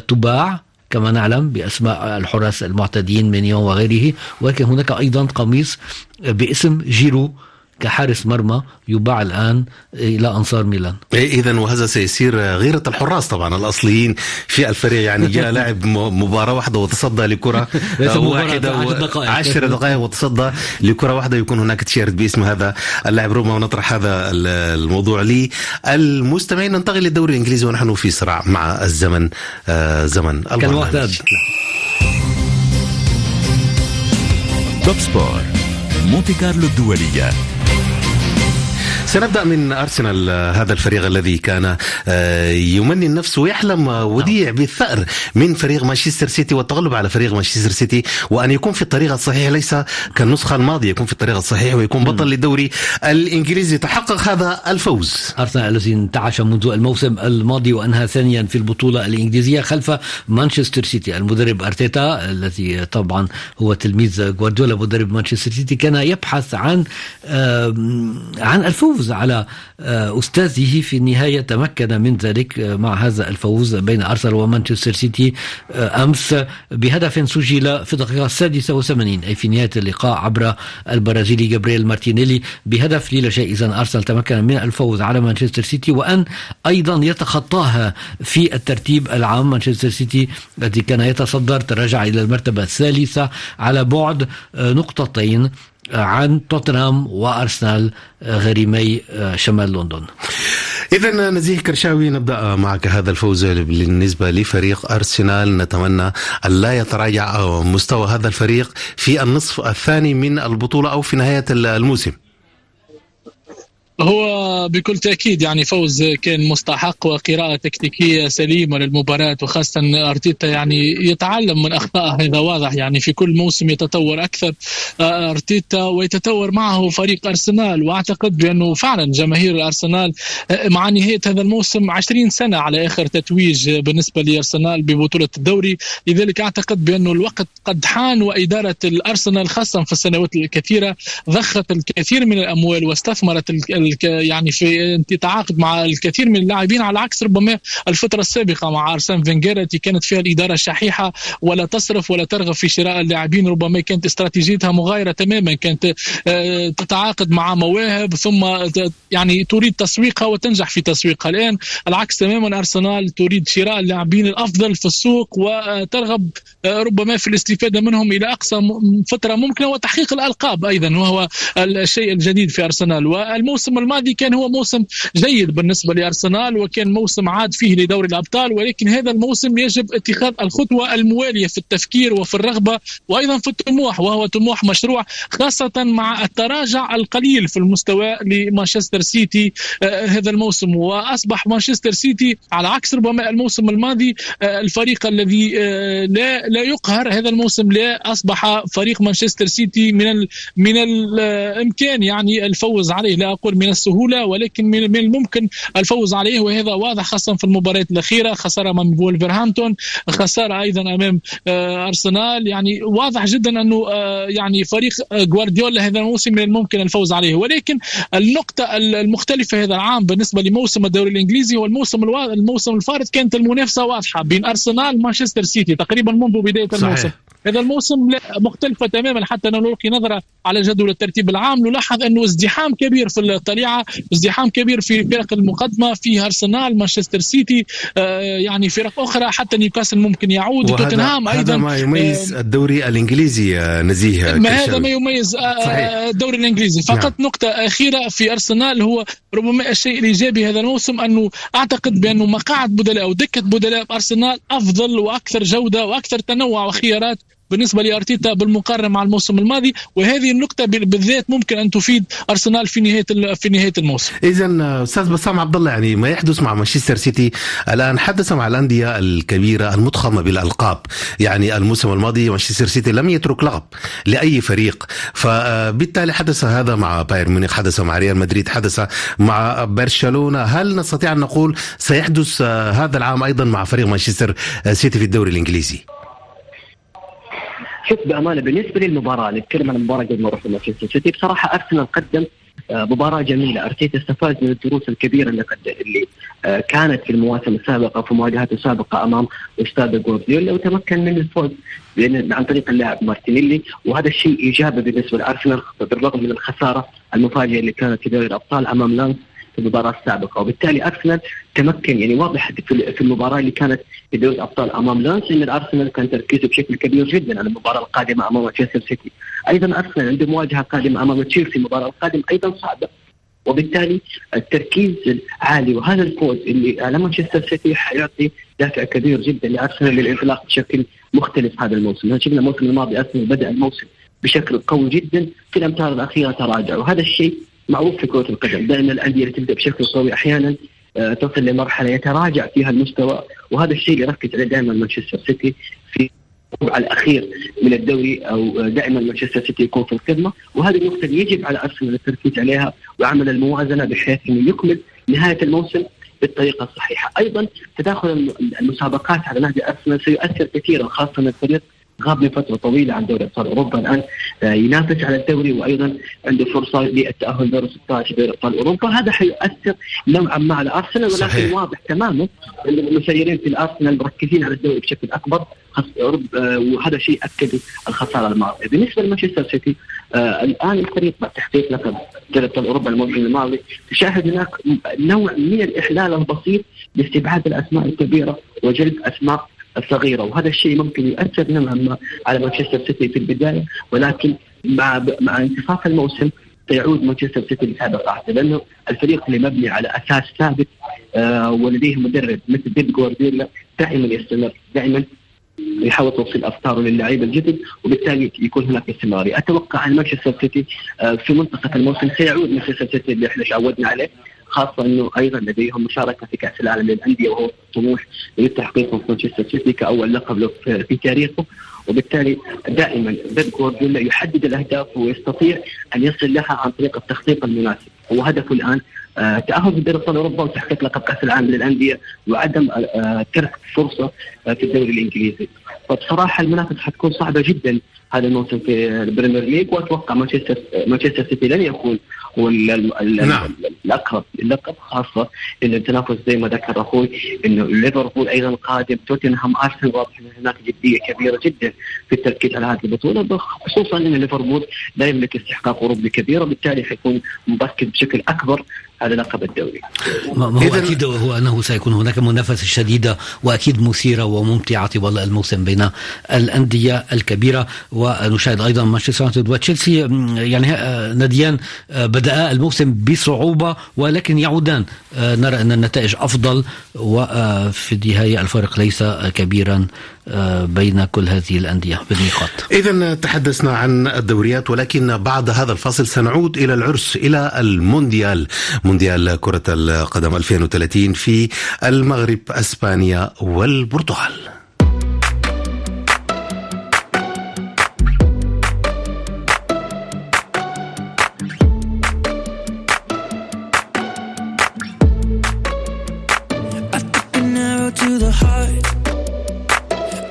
C: تباع كما نعلم بأسماء الحراس المعتدين مينيون وغيره. ولكن هناك أيضا قميص باسم جيرو. كحارس مرمى يباع الآن إلى أنصار ميلان.
B: اذا وهذا سيصير غيرة الحراس طبعا الأصليين في الفريق. يعني جاء لاعب مباراة واحدة وتصدى لكرة واحدة عشر دقائق. وتصدى لكرة واحدة. يكون هناك تيشيرت باسم هذا اللاعب ربما نطرح هذا الموضوع لي. المستمعين ننتقل للدوري الإنجليزي ونحن في صراع مع الزمن زمن
C: كالمعتاد
A: توب سبور مونتي كارلو الدولية.
B: سنبدأ من أرسنال هذا الفريق الذي كان يمني النفس ويحلم وديع بالثأر من فريق مانشستر سيتي والتغلب على فريق مانشستر سيتي. وأن يكون في الطريق الصحيح ليس كالنسخة الماضية يكون في الطريق الصحيح ويكون بطل للدوري الإنجليزي. تحقق هذا الفوز.
C: أرسنال الذي انتعش منذ الموسم الماضي وأنهى ثانيا في البطولة الإنجليزية خلف مانشستر سيتي. المدرب أرتيتا الذي طبعا هو تلميذ جوارديولا مدرب مانشستر سيتي كان يبحث عن عن الفوز. الفوز على أستاذه في النهاية. تمكن من ذلك مع هذا الفوز بين أرسنال ومانشستر سيتي أمس بهدف سجل في الدقيقة السادسة وثمانين أي في نهاية اللقاء عبر البرازيلي جابرييل مارتينيلي بهدف لا شيء إذا أرسنال تمكن من الفوز على مانشستر سيتي وأن أيضا يتخطاها في الترتيب العام. مانشستر سيتي الذي كان يتصدر تراجع إلى المرتبة الثالثة على بعد نقطتين. عن توتنهام وأرسنال غريمي شمال لندن.
B: اذا نزيه كرشاوي نبدأ معك هذا الفوز بالنسبة لفريق أرسنال نتمنى أن لا يتراجع مستوى هذا الفريق في النصف الثاني من البطولة أو في نهاية الموسم.
D: هو بكل تأكيد يعني فوز كان مستحق وقراءة تكتيكية سليمة للمباراة وخاصة أرتيتا يعني يتعلم من أخطائه هذا واضح يعني في كل موسم يتطور أكثر. آه، أرتيتا ويتطور معه فريق أرسنال وأعتقد بأنه فعلا جماهير الأرسنال آه، مع نهاية هذا الموسم 20 سنة على آخر تتويج بالنسبة لأرسنال ببطولة الدوري. لذلك أعتقد بأنه الوقت قد حان وإدارة الأرسنال خاصة في السنوات الكثيرة ضخت الكثير من الأموال واستثمرت يعني في تتعاقد مع الكثير من اللاعبين على عكس ربما الفترة السابقة مع ارسن فينجر التي كانت فيها الإدارة شحيحه ولا تصرف ولا ترغب في شراء اللاعبين ربما كانت استراتيجيتها مغايرة تماما كانت آه، تتعاقد مع مواهب ثم يعني تريد تسويقها وتنجح في تسويقها. الآن العكس تماما أرسنال تريد شراء اللاعبين الأفضل في السوق وترغب آه، ربما في الاستفادة منهم إلى أقصى فترة ممكنة وتحقيق الألقاب أيضا وهو الشيء الجديد في أرسنال. والموسم الماضي كان هو موسم جيد بالنسبة لأرسنال وكان موسم عاد فيه لدوري الأبطال ولكن هذا الموسم يجب اتخاذ الخطوة الموالية في التفكير وفي الرغبة وأيضا في الطموح وهو طموح مشروع خاصة مع التراجع القليل في المستوى لمانشستر سيتي آه هذا الموسم. وأصبح مانشستر سيتي على عكس ربما الموسم الماضي آه الفريق الذي آه لا لا يقهر هذا الموسم لا أصبح فريق مانشستر سيتي من من الإمكان يعني الفوز عليه. لا أقول من السهولة ولكن من الممكن الفوز عليه وهذا واضح خاصة في المباريات الأخيرة خساره أمام وولفرهامبتون خساره أيضا أمام آه، أرسنال. يعني واضح جدا أنه آه، يعني فريق جوارديولا هذا الموسم من الممكن الفوز عليه. ولكن النقطة المختلفة هذا العام بالنسبة لموسم الدوري الإنجليزي والموسم الموسم الفارط كانت المنافسة واضحة بين أرسنال ومانشستر سيتي تقريبا منذ بداية الموسم. صحيح. هذا الموسم مختلفة تماما حتى نلقي نظرة على جدول الترتيب العام. نلاحظ أنه ازدحام كبير في الطليعة ازدحام كبير في فرق المقدمة في أرسنال مانشستر سيتي آه يعني فرق أخرى حتى نيوكاسل ممكن يعود. توتنهام
B: أيضا هذا ما يميز آه الدوري الإنجليزي نزيه
D: ما هذا ما يميز آه الدوري الإنجليزي. فقط نعم. نقطة أخيرة في أرسنال هو ربما الشيء الإيجابي هذا الموسم أنه أعتقد بأنه مقاعد بدلاء أو دكة بدلاء أرسنال أفضل وأكثر جودة وأكثر تنوع وخيارات بالنسبة لأرتيتا بالمقارنة مع الموسم الماضي وهذه النقطة بالذات ممكن أن تفيد أرسنال في نهاية في نهاية الموسم.
B: اذا أستاذ بسام عبد الله يعني ما يحدث مع مانشستر سيتي الآن حدث مع الأندية الكبيرة المضخمه بالألقاب يعني الموسم الماضي مانشستر سيتي لم يترك لقب لأي فريق فبالتالي حدث هذا مع بايرن ميونخ حدث مع ريال مدريد حدث مع برشلونة هل نستطيع أن نقول سيحدث هذا العام أيضا مع فريق مانشستر سيتي في الدوري الإنجليزي؟
E: شوف بأمانة بالنسبة للمباراة نتكلم عن المباراة قبل ما نروح لمانشستر سيتي. بصراحة أرسنال قدم آه، مباراة جميلة. أرتيتا استفاد من الدروس الكبيرة اللي اللي آه، كانت في المواسم السابقة في مواجهات السابقة أمام أستاذه جوارديولا وتمكن من الفوز عن طريق اللاعب مارتينيلي. وهذا الشيء إيجابي بالنسبة لأرسنال بالرغم من الخسارة المفاجئة اللي كانت في دوري الأبطال أمام لانس. المباراة السابقة وبالتالي أرسنال تمكن يعني واضح في المباراة اللي كانت في دوري الأبطال أمام لانس إن الارسنال كان تركيزه بشكل كبير جدا على المباراة القادمة أمام مانشستر سيتي. أيضا أرسنال عنده مواجهة قادمة أمام تشيلسي المباراة القادمة أيضا صعبة. وبالتالي التركيز عالي وهذا الفوز اللي على مانشستر سيتي حيعطي دافع كبير جدا لأرسنال للانطلاق بشكل مختلف هذا الموسم، شفنا الموسم الماضي أرسنال بدأ الموسم بشكل قوي جدا في الأمتار الأخيرة تراجع. وهذا الشيء معروف في كرة القدم. دائما الأندية اللي تبدأ بشكل قوي أحيانا آه، تصل لمرحلة يتراجع فيها المستوى وهذا الشيء اللي ركز عليه دائما مانشستر سيتي في الربع الأخير من الدوري أو دائما مانشستر سيتي يكون في القمه وهذه النقطه اللي يجب على أرسنال التركيز عليها وعمل الموازنة بحيث أنه يكمل نهاية الموسم بالطريقة الصحيحة، أيضا تداخل المسابقات على نادي أرسنال سيؤثر كثيرا خاصه الفريق غاب من فترة طويلة عن دوري أبطال أوروبا. الآن آه، ينافس على الدوري وأيضا عنده فرصة للتأهل دور 16 دوري أبطال أوروبا. هذا حيؤثر نوعا ما على أرسنال ولكن صحيح. واضح تماما أن المسيرين في الأرسنال مركزين على الدوري بشكل أكبر آه، وهذا شيء اكد الخسارة الماضية. بالنسبة لمانشستر سيتي آه الآن الفريق بعد تحقيق لقب دوري أبطال أوروبا الموسم الماضي تشاهد هناك نوع من الإحلال البسيط لاستبعاد الأسماء الكبيرة وجلب أسماء الصغيرة. وهذا الشيء ممكن يؤثر نوعا ما على مانشستر سيتي في البداية ولكن مع مع انتصاف الموسم سيعود مانشستر سيتي لهذا قاعدته لأنه الفريق اللي مبني على أساس ثابت آه ولديه مدرب مثل بيب جوارديولا دائما يستمر دائما يحاول توصيل افكاره للاعيبه الجدد وبالتالي يكون هناك استمرارية، أتوقع أن مانشستر سيتي آه، في منتصف الموسم سيعود مانشستر سيتي اللي إحنا تعودنا عليه. خاصة إنه أيضا لديهم مشاركة في كأس العالم للأندية وهو طموح للتحقيق في مانشستر سيتي كأول لقب له في تاريخه. وبالتالي دائما بيب جوارديولا يحدد الأهداف ويستطيع أن يصل لها عن طريق التخطيط المناسب. هو هدفه الآن آه، تأهل في دوري أبطال أوروبا وتحقيق لقب كأس العالم للأندية وعدم آه، ترك فرصة آه، في الدوري الإنجليزي. فبصراحة المنافسة حتكون صعبة جدا هذا الموسم في البريمير ليج وأتوقع مانشستر مانشستر سيتي لن يكون هو نعم. الاقرب للقب خاصة ان التنافس زي ما ذكر أخوي انه ليفربول أيضا قادم توتنهام أرسنال واضح إن هناك جدية كبيرة جدا في التركيز على هذه البطولة خصوصا إن ليفربول لا يملك استحقاق أوروبي كبير وبالتالي حيكون مركز بشكل أكبر على لقب الدوري.
C: ما هو أكيد هو أنه سيكون هناك منافسة شديدة وأكيد مثيرة وممتعة طوال الموسم بين الأندية الكبيرة ونشاهد أيضا مانشستر يونايتد وتشيلسي. يعني آه، ناديان آه، بدأ الموسم بصعوبة ولكن يعودان. آه، نرى أن النتائج أفضل وفي النهايه الفرق ليس كبيرا. بين كل هذه الأندية بالنقاط.
B: إذا تحدثنا عن الدوريات ولكن بعد هذا الفصل سنعود إلى العرس إلى المونديال. مونديال كرة القدم 2030 في المغرب أسبانيا والبرتغال.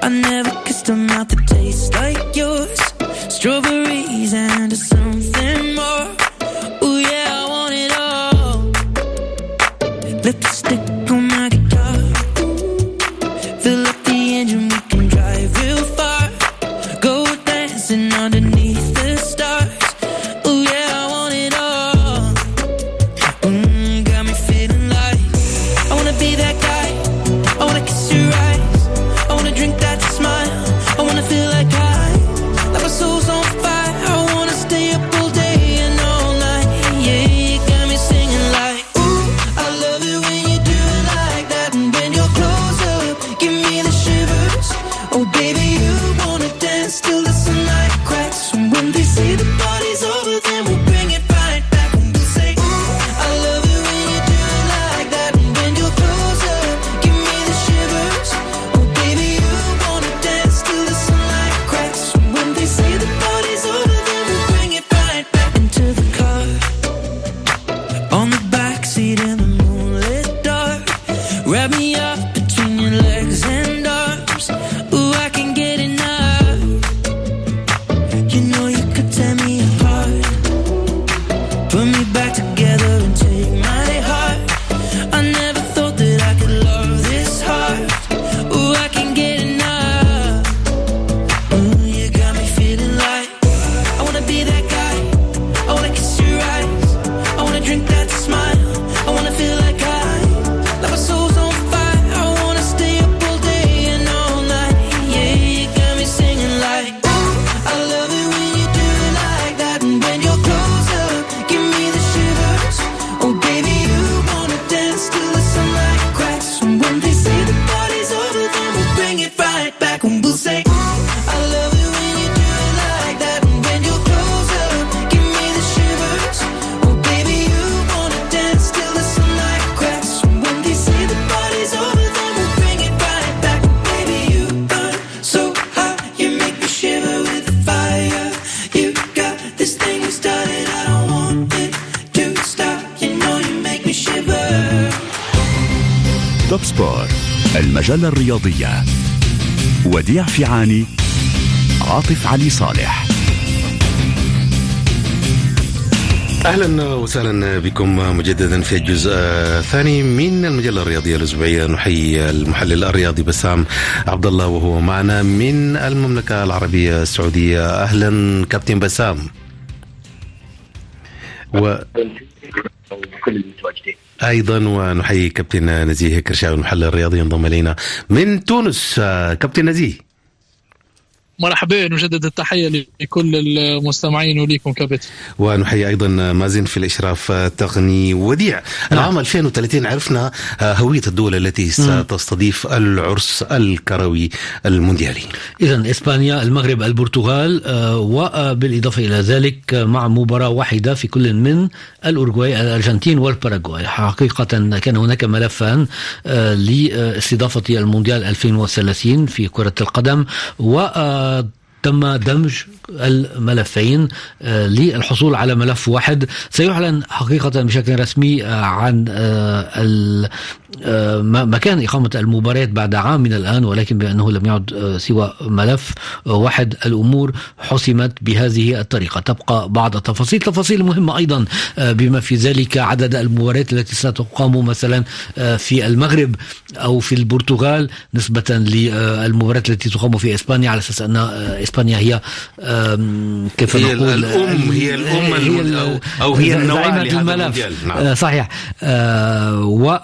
F: توب سبور المجلة الرياضية. وديع فيعاني
A: عاطف علي صالح.
B: أهلا وسهلا بكم مجددا في الجزء الثاني من المجلة الرياضية الأسبوعية. نحيي المحلل الرياضي بسام عبد الله وهو معنا من المملكة العربية السعودية. أهلا كابتن بسام.
E: و كل المتواجدين
B: أيضا ونحيي كابتن نزيه كرشاوي المحلل الرياضي انضم إلينا من تونس. كابتن نزيه.
D: مرحبا نجدد التحية لكل المستمعين وليكم كابتن
B: ونحيي أيضا مازن في الإشراف التقني وديع. العام 2030 عرفنا هوية الدول التي ستستضيف العرس الكروي المونديالي.
C: إذا إسبانيا المغرب البرتغال وبالإضافة إلى ذلك مع مباراة واحدة في كل من الأورجواي الأرجنتين والباراغواي. حقيقة كان هناك ملفان لاستضافة المونديال 2030 في كرة القدم و dama damış الملفين للحصول على ملف واحد. سيعلن حقيقة بشكل رسمي عن مكان إقامة المباريات بعد عام من الآن ولكن بأنه لم يعد سوى ملف واحد. الأمور حسمت بهذه الطريقة. تبقى بعض التفاصيل. تفاصيل مهمة أيضا بما في ذلك عدد المباريات التي ستقام مثلا في المغرب أو في البرتغال نسبة للمباريات التي تقام في إسبانيا على أساس أن إسبانيا هي
B: كيف هي نقول الأم هي الأم هي أو, أو هي النواة الملف
C: نعم. صحيح و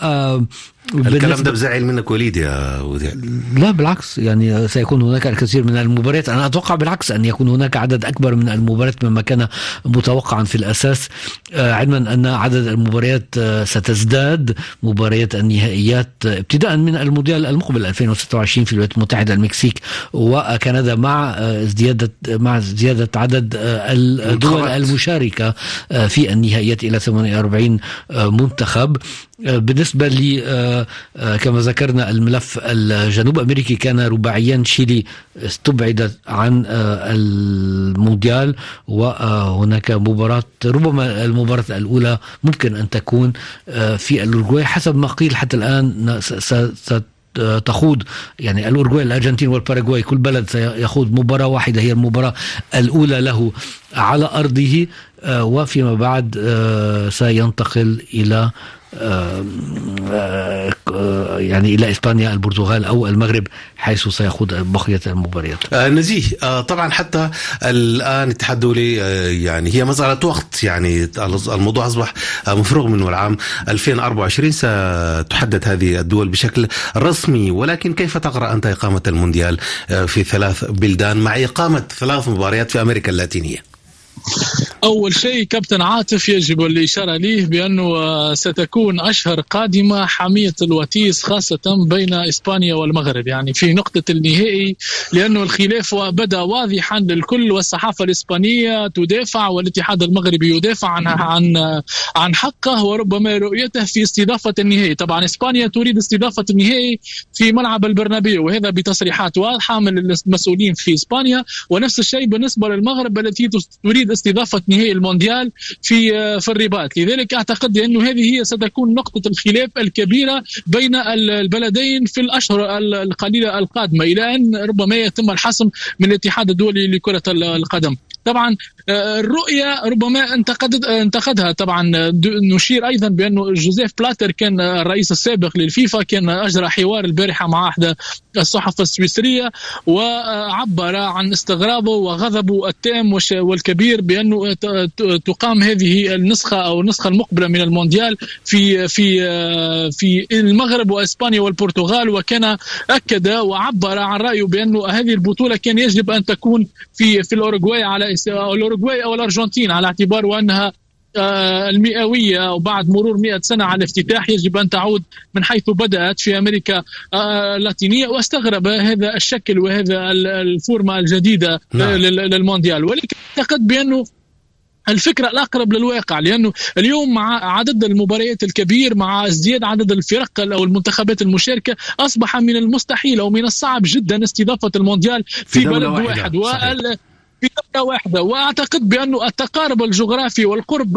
B: الكلام ده بزعل منك وليد يا وديع.
C: لا بالعكس يعني سيكون هناك الكثير من المباريات. أنا أتوقع بالعكس أن يكون هناك عدد أكبر من المباريات مما كان متوقعا في الأساس. علما أن عدد المباريات ستزداد. مباريات النهائيات ابتداء من المونديال المقبل 2026 في الولايات المتحدة المكسيك وكندا مع زيادة مع زيادة عدد الدول المشاركة في النهائيات إلى 48 منتخب. بالنسبة لي كما ذكرنا الملف الجنوب أمريكي كان رباعيا شيلي استبعد عن المونديال وهناك مباراة ربما المباراة الأولى ممكن أن تكون في الأورجواي حسب ما قيل حتى الآن تخوض يعني الأورجواي الأرجنتين والباراغواي كل بلد سيخوض مباراة واحدة هي المباراة الأولى له على أرضه وفيما بعد سينتقل إلى يعني إلى إسبانيا البرتغال أو المغرب حيث سيخوض بقية المباريات.
B: نزيه طبعا حتى الآن الاتحاد الدولي يعني هي مساله وقت يعني الموضوع أصبح مفروغ منه العام 2024 ستحدد هذه الدول بشكل رسمي ولكن كيف تقرأ أنت إقامة المونديال في ثلاث بلدان مع إقامة ثلاث مباريات في أمريكا اللاتينية؟
D: أول شيء كابتن عاطف يجب الإشارة ليه بأنه ستكون أشهر قادمة حمية الوتيس خاصة بين إسبانيا والمغرب. يعني في نقطة النهائي لأنه الخلاف بدأ واضحا للكل والصحافة الإسبانية تدافع والاتحاد المغربي يدافع عن عن عن حقه وربما رؤيته في استضافة النهائي. طبعا إسبانيا تريد استضافة النهائي في ملعب البرنابيو وهذا بتصريحات واضحة من المسؤولين في إسبانيا. ونفس الشيء بالنسبة للمغرب التي تريد استضافة نهائي المونديال في في الرباط. لذلك أعتقد انه هذه هي ستكون نقطة الخلاف الكبيرة بين البلدين في الأشهر القليلة القادمة إلى أن ربما يتم الحسم من الاتحاد الدولي لكرة القدم. طبعا الرؤية ربما انتقد انتقدها. طبعا نشير أيضا بأنه جوزيف بلاتر كان الرئيس السابق للفيفا كان أجرى حوار البارحة مع أحد الصحف السويسرية وعبر عن استغرابه وغضبه التام والكبير بأنه تقام هذه النسخة أو النسخة المقبلة من المونديال في في في المغرب وإسبانيا والبرتغال وكان أكد وعبر عن رأيه بأنه هذه البطولة كان يجب أن تكون في في الأوروغواي على الأوروغواي أو الأرجنتين على اعتبار وأنها المئوية وبعد مرور مئة سنة على الافتتاح يجب أن تعود من حيث بدأت في أمريكا اللاتينية واستغرب هذا الشكل وهذا الفورمة الجديدة نعم. للمونديال. ولكن أعتقد بأنه الفكرة الأقرب للواقع لأنه اليوم مع عدد المباريات الكبير مع ازدياد عدد الفرق أو المنتخبات المشاركة أصبح من المستحيل أو من الصعب جدا استضافة المونديال في, في بلد واحد. وال في دولة واحدة وأعتقد بأنه التقارب الجغرافي والقرب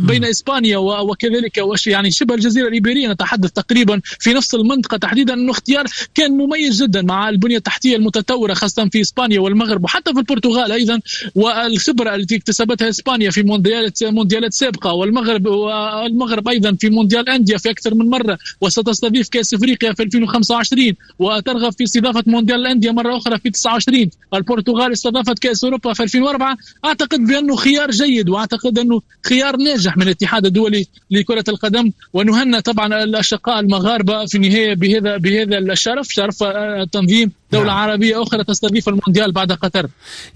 D: بين إسبانيا وكذلك يعني شبه الجزيرة الإيبيرية نتحدث تقريبا في نفس المنطقة تحديدا أنه اختيار كان مميز جدا مع البنية التحتية المتطورة خاصة في إسبانيا والمغرب وحتى في البرتغال أيضا والخبرة التي اكتسبتها إسبانيا في مونديالات مونديالات سابقة والمغرب والمغرب أيضا في مونديال أندية في أكثر من مرة وستستضيف كأس أفريقيا في 2025 وترغب في استضافة مونديال الأندية مرة أخرى في 29 البرتغال استضافت كأس أوروبا في 2004 أعتقد بأنه خيار جيد وأعتقد أنه خيار ناجح من الاتحاد الدولي لكرة القدم. ونهنى طبعا الأشقاء المغاربة في النهاية بهذا بهذا الشرف. شرف تنظيم. دولة نعم. عربية أخرى تستضيف المونديال بعد قطر.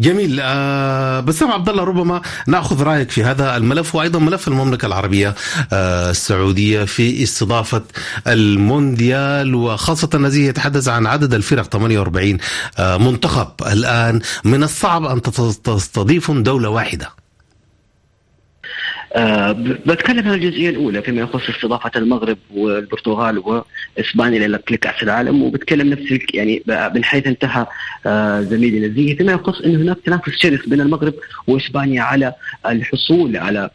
B: جميل. آه بسام عبد الله ربما نأخذ رأيك في هذا الملف وأيضا ملف المملكة العربية آه السعودية في استضافة المونديال وخاصة الذي يتحدث عن عدد الفرق 48 آه منتخب الآن. من الصعب أن تستضيفهم دولة واحدة.
E: أه بتكلم عن الجزئية الأولى فيما يخص استضافة المغرب والبرتغال وإسبانيا لكاس العالم وبتكلم نفس يعني من حيث انتهى أه زميلي نزيه. فيما يخص انه هناك تنافس شرس بين المغرب وإسبانيا على الحصول على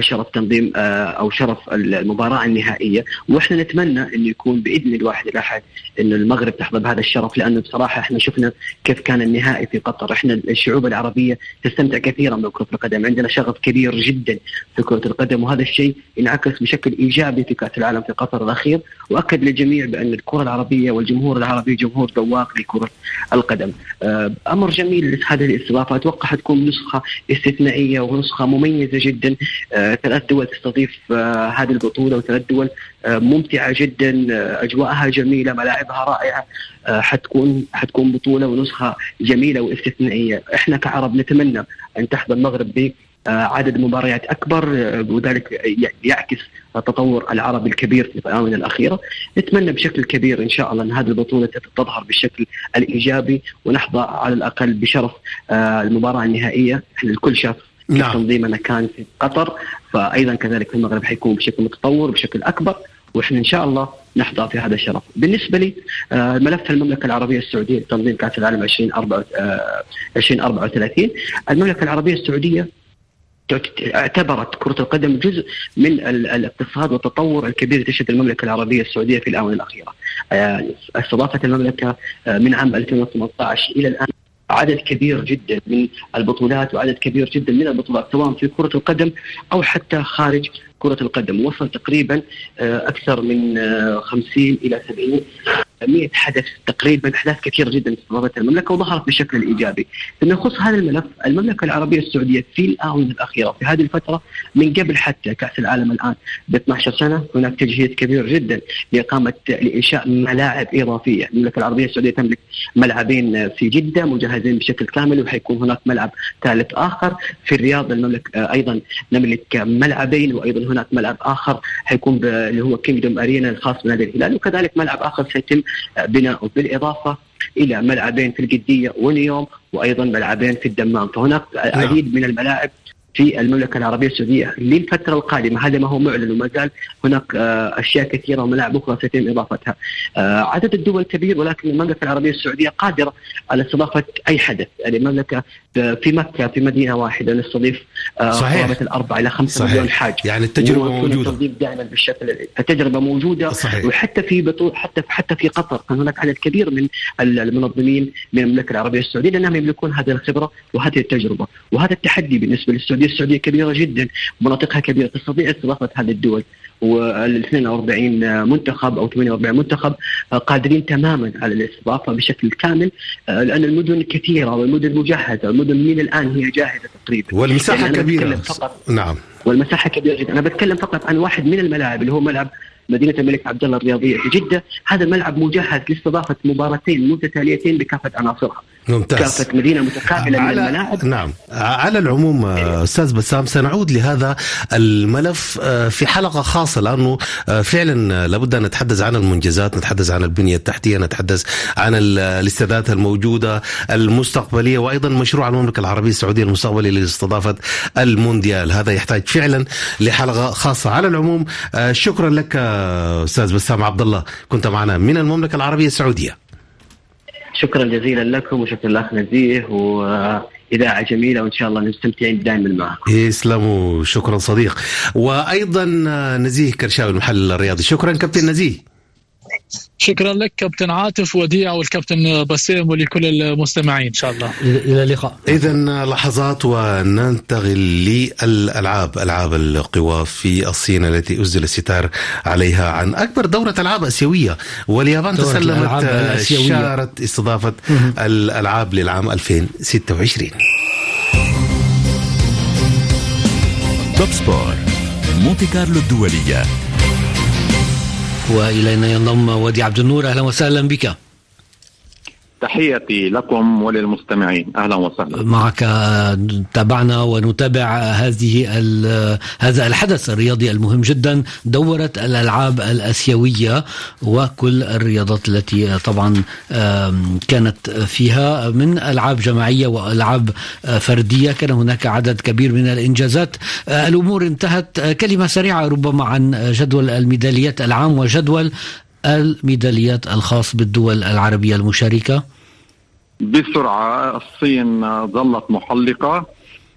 E: شرف تنظيم آه، أو شرف المباراة النهائية. وإحنا نتمنى انه يكون بإذن الواحد الأحد انه المغرب تحظى بهذا الشرف لأنه بصراحة إحنا شفنا كيف كان النهائي في قطر. إحنا الشعوب العربية تستمتع كثيرا بكره القدم. عندنا شغف كبير جدا في كرة القدم وهذا الشيء انعكس بشكل إيجابي في كأس العالم في قطر الأخير. وأكد للجميع بأن الكرة العربية والجمهور العربي جمهور ذواق لكرة القدم. آه، أمر جميل هذه الاستضافه أتوقع حتكون نسخة استثنائية ونسخة مميزة جدا. آه، ثلاث دول تستضيف آه، هذه البطولة وثلاث دول آه، ممتعة جدا أجواءها جميلة ملاعبها رائعة حتكون حتكون بطولة ونسخة جميلة واستثنائية. إحنا كعرب نتمنى أن تحظى المغرب ب عدد مباريات أكبر وذلك يعكس التطور العربي الكبير في الآونة الأخيرة، نتمنى بشكل كبير إن شاء الله أن هذه البطولة تظهر بالشكل الإيجابي ونحظى على الأقل بشرف المباراة النهائية، إحنا الكل شاف نعم. تنظيمنا كان في قطر فايضا كذلك في المغرب حيكون بشكل متطور بشكل أكبر وإحنا إن شاء الله نحظى في هذا الشرف. بالنسبة لي آه، ملف المملكة العربية السعودية لتنظيم كأس العالم 2034 آه، المملكة العربية السعودية اعتبرت كرة القدم جزء من الاقتصاد والتطور الكبير تشهد المملكة العربية السعودية في الآونة الأخيرة. آه، استضافت المملكة من عام 2018 إلى الآن عدد كبير جدا من البطولات وعدد كبير جدا من البطولات سواء في كرة القدم أو حتى خارج كرة القدم. وصل تقريبا آه، أكثر من 50 آه، إلى 70 100 حدث تقريبا أحداث كثيرة جدا استضافت المملكة وظهرت بشكل إيجابي. فيما يخص هذا الملف المملكة العربية السعودية في الآونة الأخيرة في هذه الفترة من قبل حتى كأس العالم الآن ب 12 سنة هناك تجهيز كبير جدا لإقامة لإنشاء ملاعب إضافية، المملكة العربية السعودية تملك ملعبين في جدة مجهزين بشكل كامل وحيكون هناك ملعب ثالث آخر في الرياض المملكه أيضا نملك ملعبين وأيضا هناك ملعب آخر حيكون اللي هو كينجدوم ارينا الخاص بنادي الهلال وكذلك ملعب آخر سيتم بناؤه بالإضافة إلى ملعبين في القديه ونيوم وأيضا ملعبين في الدمام فهناك نعم. العديد من الملاعب في المملكة العربية السعودية للفترة القادمة هذا ما هو معلن وما زال هناك آه، أشياء كثيرة وملاعب أخرى سيتم إضافتها. آه، عدد الدول كبير ولكن المملكة العربية السعودية قادرة على استضافة أي حدث، يعني المملكة في مكة في مدينة واحدة نستضيف آه، قرابه الاربعه إلى خمسه مليون حاج.
B: يعني التجربة موجودة.
E: دائما بالشكل التجربة موجودة. صحيح. وحتى في بطول حتى حتى في قطر. كان هناك عدد كبير من المنظمين من المملكة العربية السعودية لأنهم يملكون هذه الخبرة وهذه التجربة وهذا التحدي بالنسبة للسعودية. السعودية كبيرة جدا مناطقها كبيرة. تستطيع استضافة هذه الدول وال 42 منتخب أو 48 منتخب قادرين تماما على الاستضافة بشكل كامل لأن المدن كثيرة والمدن مجهزة. والمدن من الآن هي جاهزه تقريبا؟
B: والمساحة يعني كبيرة. فقط. نعم.
E: والمساحة كبيرة جدا. أنا بتكلم فقط عن واحد من الملاعب اللي هو ملعب مدينة الملك عبد الله الرياضية في جدة. هذا الملعب مجهز لاستضافة مباراتين متتاليتين بكافة عناصرها.
B: ممتاز.
E: كافة مدينة متكامله من الملاعب.
B: نعم. على العموم أستاذ بسام سنعود لهذا الملف آه، في حلقة خاصة لأنه آه، فعلا لابد أن نتحدث عن المنجزات نتحدث عن البنية التحتية نتحدث عن الاستادات الموجودة المستقبلية وأيضا مشروع المملكة العربية السعودية المستقبلي لاستضافة المونديال. هذا يحتاج فعلا لحلقة خاصة. على العموم آه، شكرا لك أستاذ بسام عبد الله كنت معنا من المملكة العربية السعودية.
E: شكرا جزيلا لكم وشكرا لك نزيه و اذاعه جميلة وإن شاء الله مستمتعين دائما معكم.
B: يسلموا شكرا صديق. وأيضا نزيه كرشاوي المحلل الرياضي. شكرا كابتن نزيه.
D: شكرا لك كابتن عاطف وديع والكابتن بسام ولكل المستمعين إن شاء الله.
C: إلى اللقاء.
B: اذا لحظات وننتقل للألعاب ألعاب القوى في الصين التي اسدل الستار عليها عن أكبر دورة ألعاب آسيوية. واليابان تسلمت شارة استضافة الألعاب للعام 2026
A: توب سبور مونتي كارلو الدولية.
C: وإلينا ينضم ودي عبد النور. أهلا وسهلا بك.
G: تحياتي لكم وللمستمعين. أهلا وسهلا.
C: معك تابعنا ونتابع هذه هذا الحدث الرياضي المهم جدا دورة الألعاب الآسيوية وكل الرياضات التي طبعا كانت فيها من ألعاب جماعية وألعاب فردية. كان هناك عدد كبير من الإنجازات. الأمور انتهت كلمة سريعة ربما عن جدول الميداليات العام وجدول الميداليات الخاص بالدول العربية المشاركة؟
G: بسرعة الصين ظلت محلقة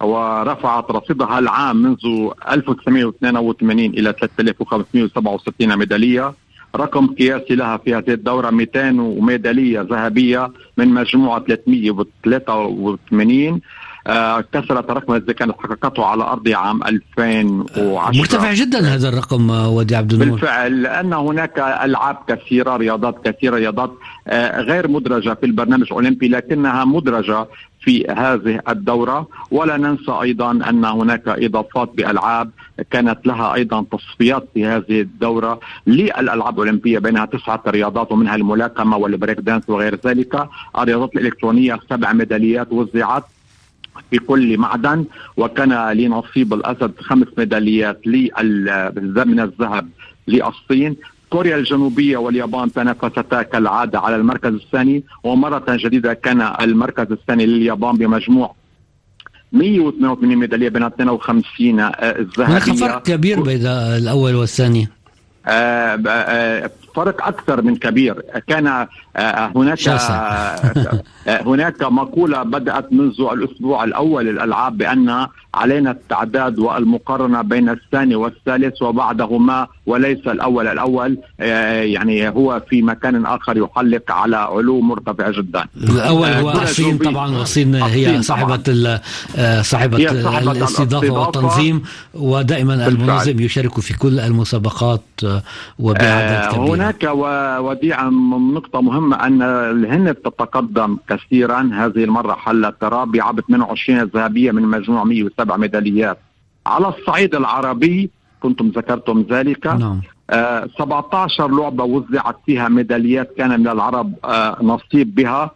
G: ورفعت رصيدها العام منذ 1982 إلى 3567 ميدالية رقم قياسي لها في هذه الدورة 200 ميدالية ذهبية من مجموعة 383 آه، كسرت رقم الذي كانت حققته على أرض عام 2010
C: مرتفع جدا هذا الرقم ودي عبد النور.
G: بالفعل لأن هناك ألعاب كثيرة رياضات كثيرة رياضات آه، غير مدرجة في البرنامج الأولمبي لكنها مدرجة في هذه الدورة. ولا ننسى أيضا أن هناك إضافات بألعاب كانت لها أيضا تصفيات في هذه الدورة للألعاب الأولمبية بينها تسعة رياضات ومنها الملاكمة والبريك دانس وغير ذلك. الرياضات الإلكترونية سبع ميداليات وزعت في كل معدن وكان لنصيب الأسد خمس ميداليات من الذهب للصين. كوريا الجنوبية واليابان تنافستا كالعادة على المركز الثاني ومرة جديدة كان المركز الثاني لليابان بمجموع 182 ميدالية بين 52 الذهبية
C: هناك فرق كبير بين الأول والثاني؟
G: آه آه فرق أكثر من كبير. كان آه، هناك آه، هناك مقولة بدأت منذ الأسبوع الأول للألعاب بأن علينا التعداد والمقارنة بين الثاني والثالث وبعدهما وليس الأول الأول آه، يعني هو في مكان آخر يحلق على علو مرتفع جدا.
C: الأول هو الصين طبعا والصين هي صاحبة صاحبة الاستضافة والتنظيم ودائما المنظم يشارك في كل المسابقات وبعدد كبير
G: هناك وديعا نقطة مهمة أن الهند تتقدم كثيرا. هذه المرة حلت رابعة ب 22 ذهبية من مجموع 107 ميداليات. على الصعيد العربي كنتم ذكرتم ذلك. نعم. آه 17 لعبة وزعت فيها ميداليات كان من العرب آه نصيب بها.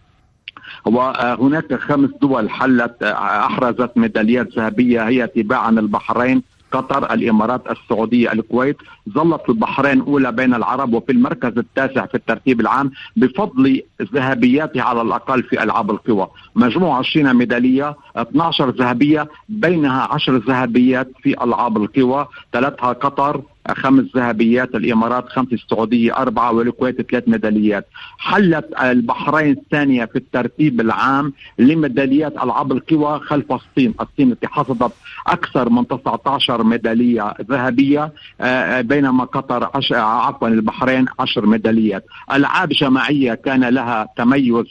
G: وهناك خمس دول حلت آه أحرزت ميداليات ذهبية هي تباعا البحرين. قطر الإمارات السعودية الكويت ظلت البحرين اولى بين العرب وفي المركز التاسع في الترتيب العام بفضل ذهبياتها على الأقل في ألعاب القوى. مجموع 20 ميدالية 12 ذهبية بينها 10 ذهبيات في ألعاب القوى ثلاثها قطر خمس ذهبيات الإمارات خمس السعودية أربعة والكويت ثلاث ميداليات. حلت البحرين الثانية في الترتيب العام لميداليات ألعاب القوى خلف الصين. الصين التي حصدت أكثر من 19 ميدالية ذهبية آه، بينما قطر عفوا البحرين 10 ميداليات. ألعاب جماعية كان لها تميز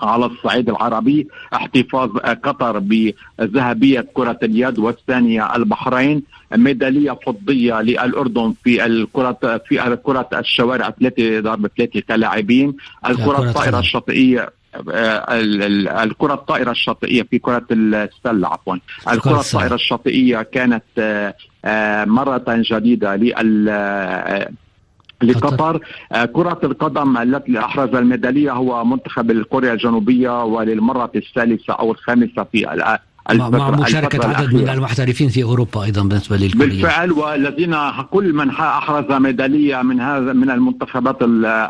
G: على الصعيد العربي احتفاظ قطر بذهبية كرة اليد والثانية البحرين ميدالية فضية للأردن في الكرة في كرة الشوارع ثلاثة ضرب ثلاثة كلاعبين الكرة الطائرة الشاطئية الكرة الطائرة الشاطئية في كرة السلة عفوا. الكرة الطائرة الشاطئية كانت آه، آه، مرة جديدة لل لقطر. آه، كرة القدم التي أحرز الميدالية هو منتخب كوريا الجنوبية وللمرة الثالثة أو الخامسة في
C: الفترة مع مشاركة عدد من المحترفين في أوروبا أيضا بالنسبة للكوريا
G: بالفعل والذين كل من أحرز ميدالية من هذا من المنتخبات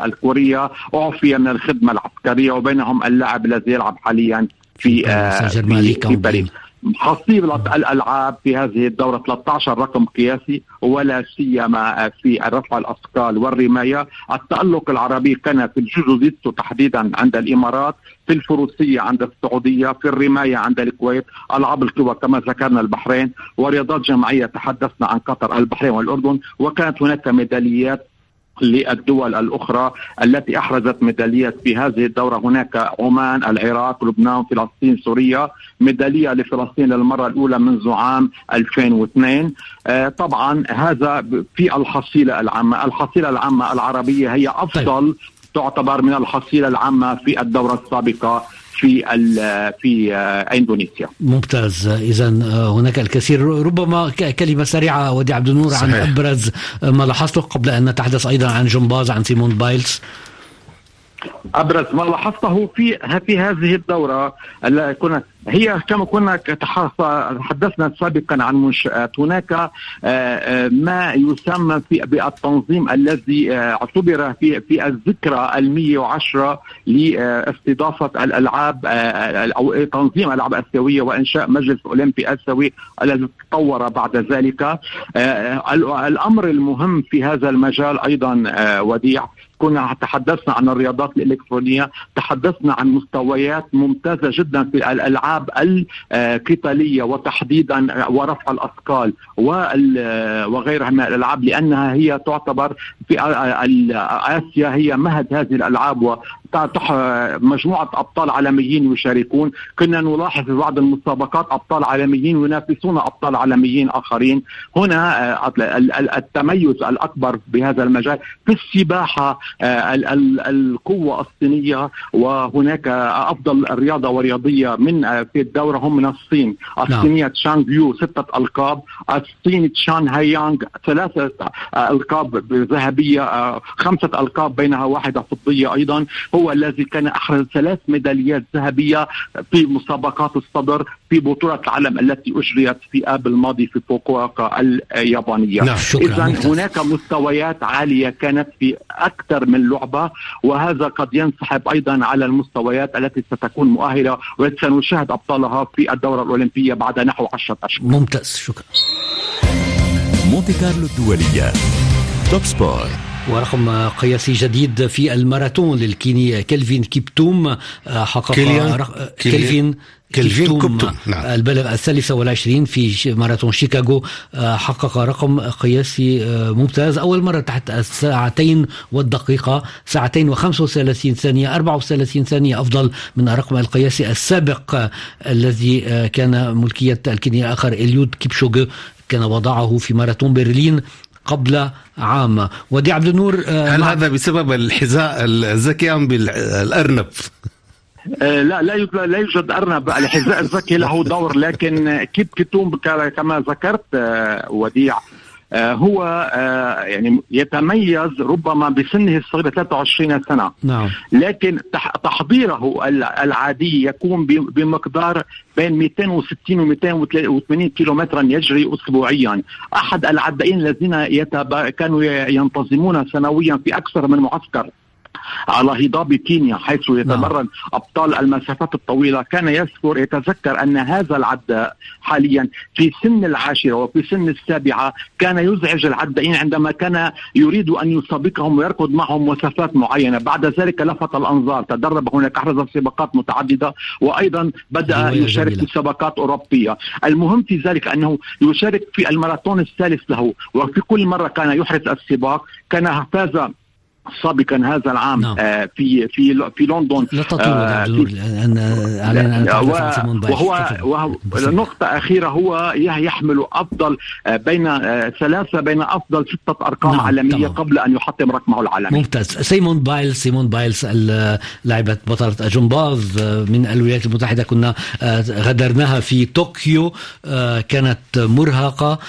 G: الكورية أعفي من الخدمة العسكرية وبينهم اللاعب الذي يلعب حاليا في,
C: في, في, في باريس.
G: حصيلة الألعاب في هذه الدورة 13 رقم قياسي ولا سيما في رفع الأثقال والرماية. التألق العربي كان في الجوجوزيتسو تحديدا عند الإمارات في الفروسية عند السعودية في الرماية عند الكويت. ألعاب القوى كما ذكرنا البحرين ورياضات جماعية تحدثنا عن قطر البحرين والأردن وكانت هناك ميداليات للدول الأخرى التي أحرزت ميداليات في هذه الدورة. هناك عمان، العراق، لبنان، فلسطين، سوريا، ميدالية لفلسطين للمرة الأولى منذ عام 2002 آه طبعا هذا في الحصيلة العامة، الحصيلة العامة العربية هي أفضل طيب. تعتبر من الحصيلة العامة في الدورة السابقة. في في إندونيسيا.
C: ممتاز. اذا آه، هناك الكثير. ربما كلمة سريعة وديع عبد النور عن أبرز ما لاحظته قبل أن نتحدث أيضا عن جمباز عن سيمون بايلز.
G: أبرز ما لاحظته في في هذه الدورة كنا هي كما كنا تحدثنا سابقا عن منشآت. هناك آه، آه، ما يسمى في بالتنظيم الذي آه، اعتبر في في الذكرى ال 110 لاستضافة الألعاب أو تنظيم الألعاب الاسيويه وإنشاء مجلس أولمبي اسيوي الذي تطور بعد ذلك. الأمر المهم في هذا المجال أيضا وديع كنا تحدثنا عن الرياضات الإلكترونية تحدثنا عن مستويات ممتازة جدا في الألعاب القتالية وتحديدا ورفع الأثقال وغيرها من الألعاب لأنها هي تعتبر في آسيا هي مهد هذه الألعاب مجموعة أبطال عالميين يشاركون. كنا نلاحظ في بعض المسابقات أبطال عالميين ينافسون أبطال عالميين آخرين. هنا آه، التميز الأكبر بهذا المجال في السباحة آه، القوة الصينية وهناك أفضل رياضة ورياضية من آه، في الدورة هم من الصين. نعم. الصينية تشانغ يو ستة ألقاب الصين تشان هايانغ ثلاثة ألقاب ذهبية خمسة ألقاب بينها واحدة فضية أيضا. هو الذي كان أحرز ثلاث ميداليات ذهبية في مسابقات الصدر في بطولة العالم التي أجريت في آب الماضي في فوكوكا اليابانية. نعم اذا هناك مستويات عالية كانت في أكثر من لعبة وهذا قد ينسحب أيضا على المستويات التي ستكون مؤهلة وسنشاهد أبطالها في الدورة الأولمبية بعد نحو 10 أشهر.
C: ممتاز شكرا.
A: مونتي كارلو الدولية. توب سبور
C: ورقم قياسي جديد في الماراثون للكيني كيلفين كيبتوم آه، حقق
B: كيلفين
C: كيلفين
B: كيلفين كيبتوم
C: نعم. البالغ الثالثة والعشرين في ماراثون شيكاغو آه، حقق رقم قياسي آه، ممتاز أول مرة تحت الساعتين والدقيقة ساعتين وخمسة وثلاثين ثانية أربعة وثلاثين ثانية أفضل من الرقم القياسي السابق الذي كان ملكية الكيني الآخر إليود كيبتشوغي كان وضعه في ماراثون برلين قبل عام. ودي عبد النور
B: آه، هل هذا بسبب الحذاء الذكي أم بالارنب؟
G: آه، لا لا يوجد لا يوجد أرنب. الحذاء الذكي له دور لكن كيب كتوم كما ذكرت آه، وديع. هو آه، يعني يتميز ربما بسنه الصغير 23 سنة.
C: نعم.
G: لكن تحضيره العادي يكون بمقدار بين 260 و 280 كيلومترا يجري اسبوعيا. أحد العدائين الذين كانوا ينتظمون سنويا في أكثر من معسكر. على هضاب كينيا حيث يتمرن نعم. أبطال المسافات الطويلة. كان يذكر يتذكر أن هذا العداء حاليا في سن العاشرة وفي سن السابعة كان يزعج العدائين عندما كان يريد أن يسابقهم ويركض معهم مسافات معينة. بعد ذلك لفت الأنظار. تدرب هناك أحرز سباقات متعددة وأيضا بدأ يشارك في سباقات أوروبية. المهم في ذلك أنه يشارك في الماراثون الثالث له وفي كل مرة كان يحرز السباق. كان فاز سابقا هذا العام نعم. آه في في في لندن
C: لا تطول آه لأن
G: علينا وهو, وهو نقطة أخيرة هو يحمل أفضل آه بين آه ثلاثة بين أفضل ستة أرقام نعم. عالمية طبعا. قبل أن يحطم رقمه العالمي
C: ممتاز سيمون بايلز سيمون بايلز لاعبة بطلة جمباز آه، من الولايات المتحدة كنا غادرناها في طوكيو كانت مرهقة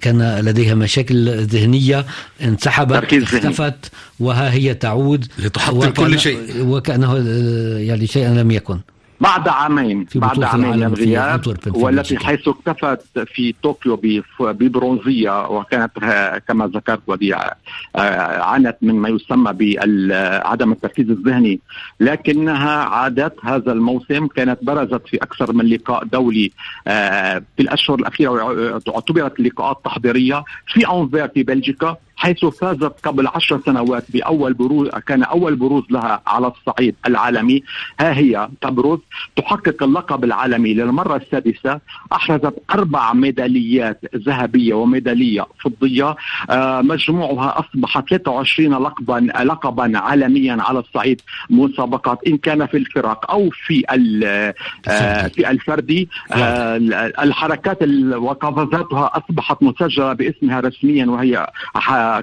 C: كان لديها مشاكل ذهنية انسحبت اختفت وها هي تعود
B: لتحطم كل شيء.
C: وكأنه يعني شيئا لم يكن.
G: بعد عامين بعد عامين من الغياب والتي حيث اكتفت في طوكيو ببرونزية وكانت كما ذكرت وديع آه، عانت من ما يسمى بعدم التركيز الذهني. لكنها عادت هذا الموسم كانت برزت في أكثر من لقاء دولي آه، في الأشهر الأخيرة اعتبرت لقاءات تحضيرية في أنفير في بلجيكا. حيث فازت قبل عشر سنوات بأول بروز كان أول بروز لها على الصعيد العالمي. ها هي تبرز تحقق اللقب العالمي للمرة السادسة. أحرزت أربع ميداليات ذهبية وميدالية فضية. آه، مجموعها أصبح 23 لقبا لقبا عالميا على الصعيد مسابقات إن كان في الفرق أو في آه، في الفردي. آه، الحركات وقفزاتها أصبحت مسجلة باسمها رسميا وهي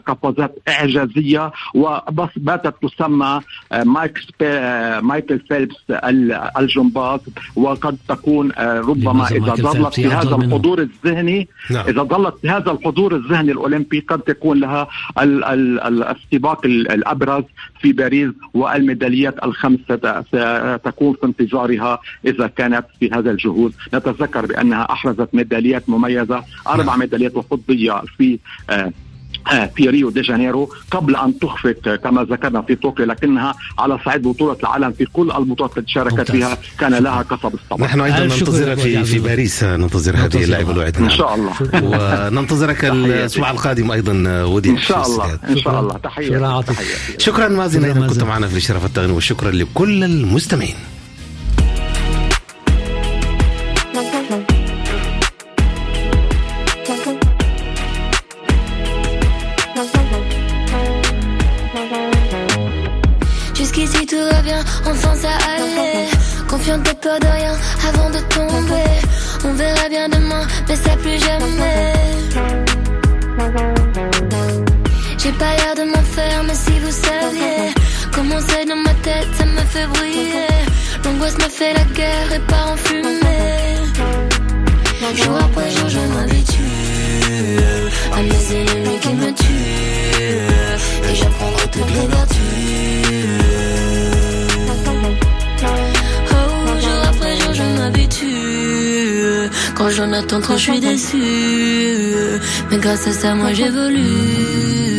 G: قفزات إعجازية وبس باتت تسمى آه، مايك آه، مايكل فيلبس الجمباز وقد تكون آه، ربما إذا ظلت في هذا الحضور الذهني نعم. إذا ظلت في هذا الحضور الذهني الأولمبي قد تكون لها السباق الأبرز في باريس والميداليات الخمس ستكون في انتظارها إذا كانت في هذا الجهود نتذكر بأنها أحرزت ميداليات مميزة أربع نعم. ميداليات فضيه في آه، في ريو دي جانيرو قبل أن تخفت كما ذكرنا في طوكيو لكنها على صعيد بطولة العالم في كل البطولات التي شاركت فيها كان لها قصب السبق
B: نحن أيضا ننتظرك في في باريس ننتظر. هذه اللعبة الوعد
G: إن شاء الله.
B: وننتظرك الأسبوع القادم أيضا ودي
G: إن شاء الله إن شاء الله. تحيه
B: شكرا. مازن أيضا كنت معنا في الاشراف التقني وشكرا لكل المستمعين.
F: Confiante peur de rien avant de tomber. On verra bien demain, mais ça plus jamais. J'ai pas l'air de m'en faire, mais si vous saviez comment c'est dans ma tête, ça me fait briller. L'angoisse me fait la guerre et part en fumée. Jour après jour, je m'habitue à mes ennemis qui me tuent. Et j'apprendrai toutes les vertus. Quand j'en attends trop, je suis déçu. Mais grâce à ça, moi j'évolue.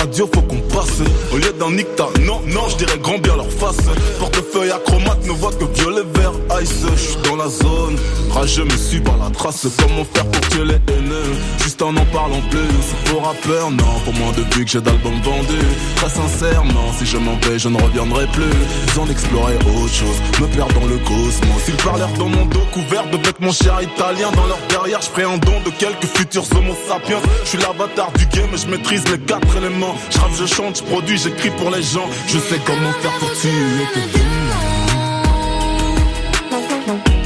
H: Radio, faut qu'on passe. Au lieu d'un nicta, non, non, je dirais grand bien leur face. Portefeuille acromate ne voit que violet ice. J'suis dans la zone, rageux me suis par la trace. Comment faire pour tuer les haineux Juste en n'en parlant plus. Pour rappeur, non, pour moins de vues que j'ai d'albums vendus. Très sincèrement, si je m'en vais, je ne reviendrai plus. Ils ont exploré autre chose, me perdre dans le cosmos. Ils parlèrent dans mon dos couvert de vêtements chers italiens. Dans leur derrière, je un don de quelques futurs homo sapiens. Je suis l'avatar du game, je maîtrise les quatre éléments. Je je chante, je produis, j'écris pour les gens. Je sais comment faire pour tuer tes não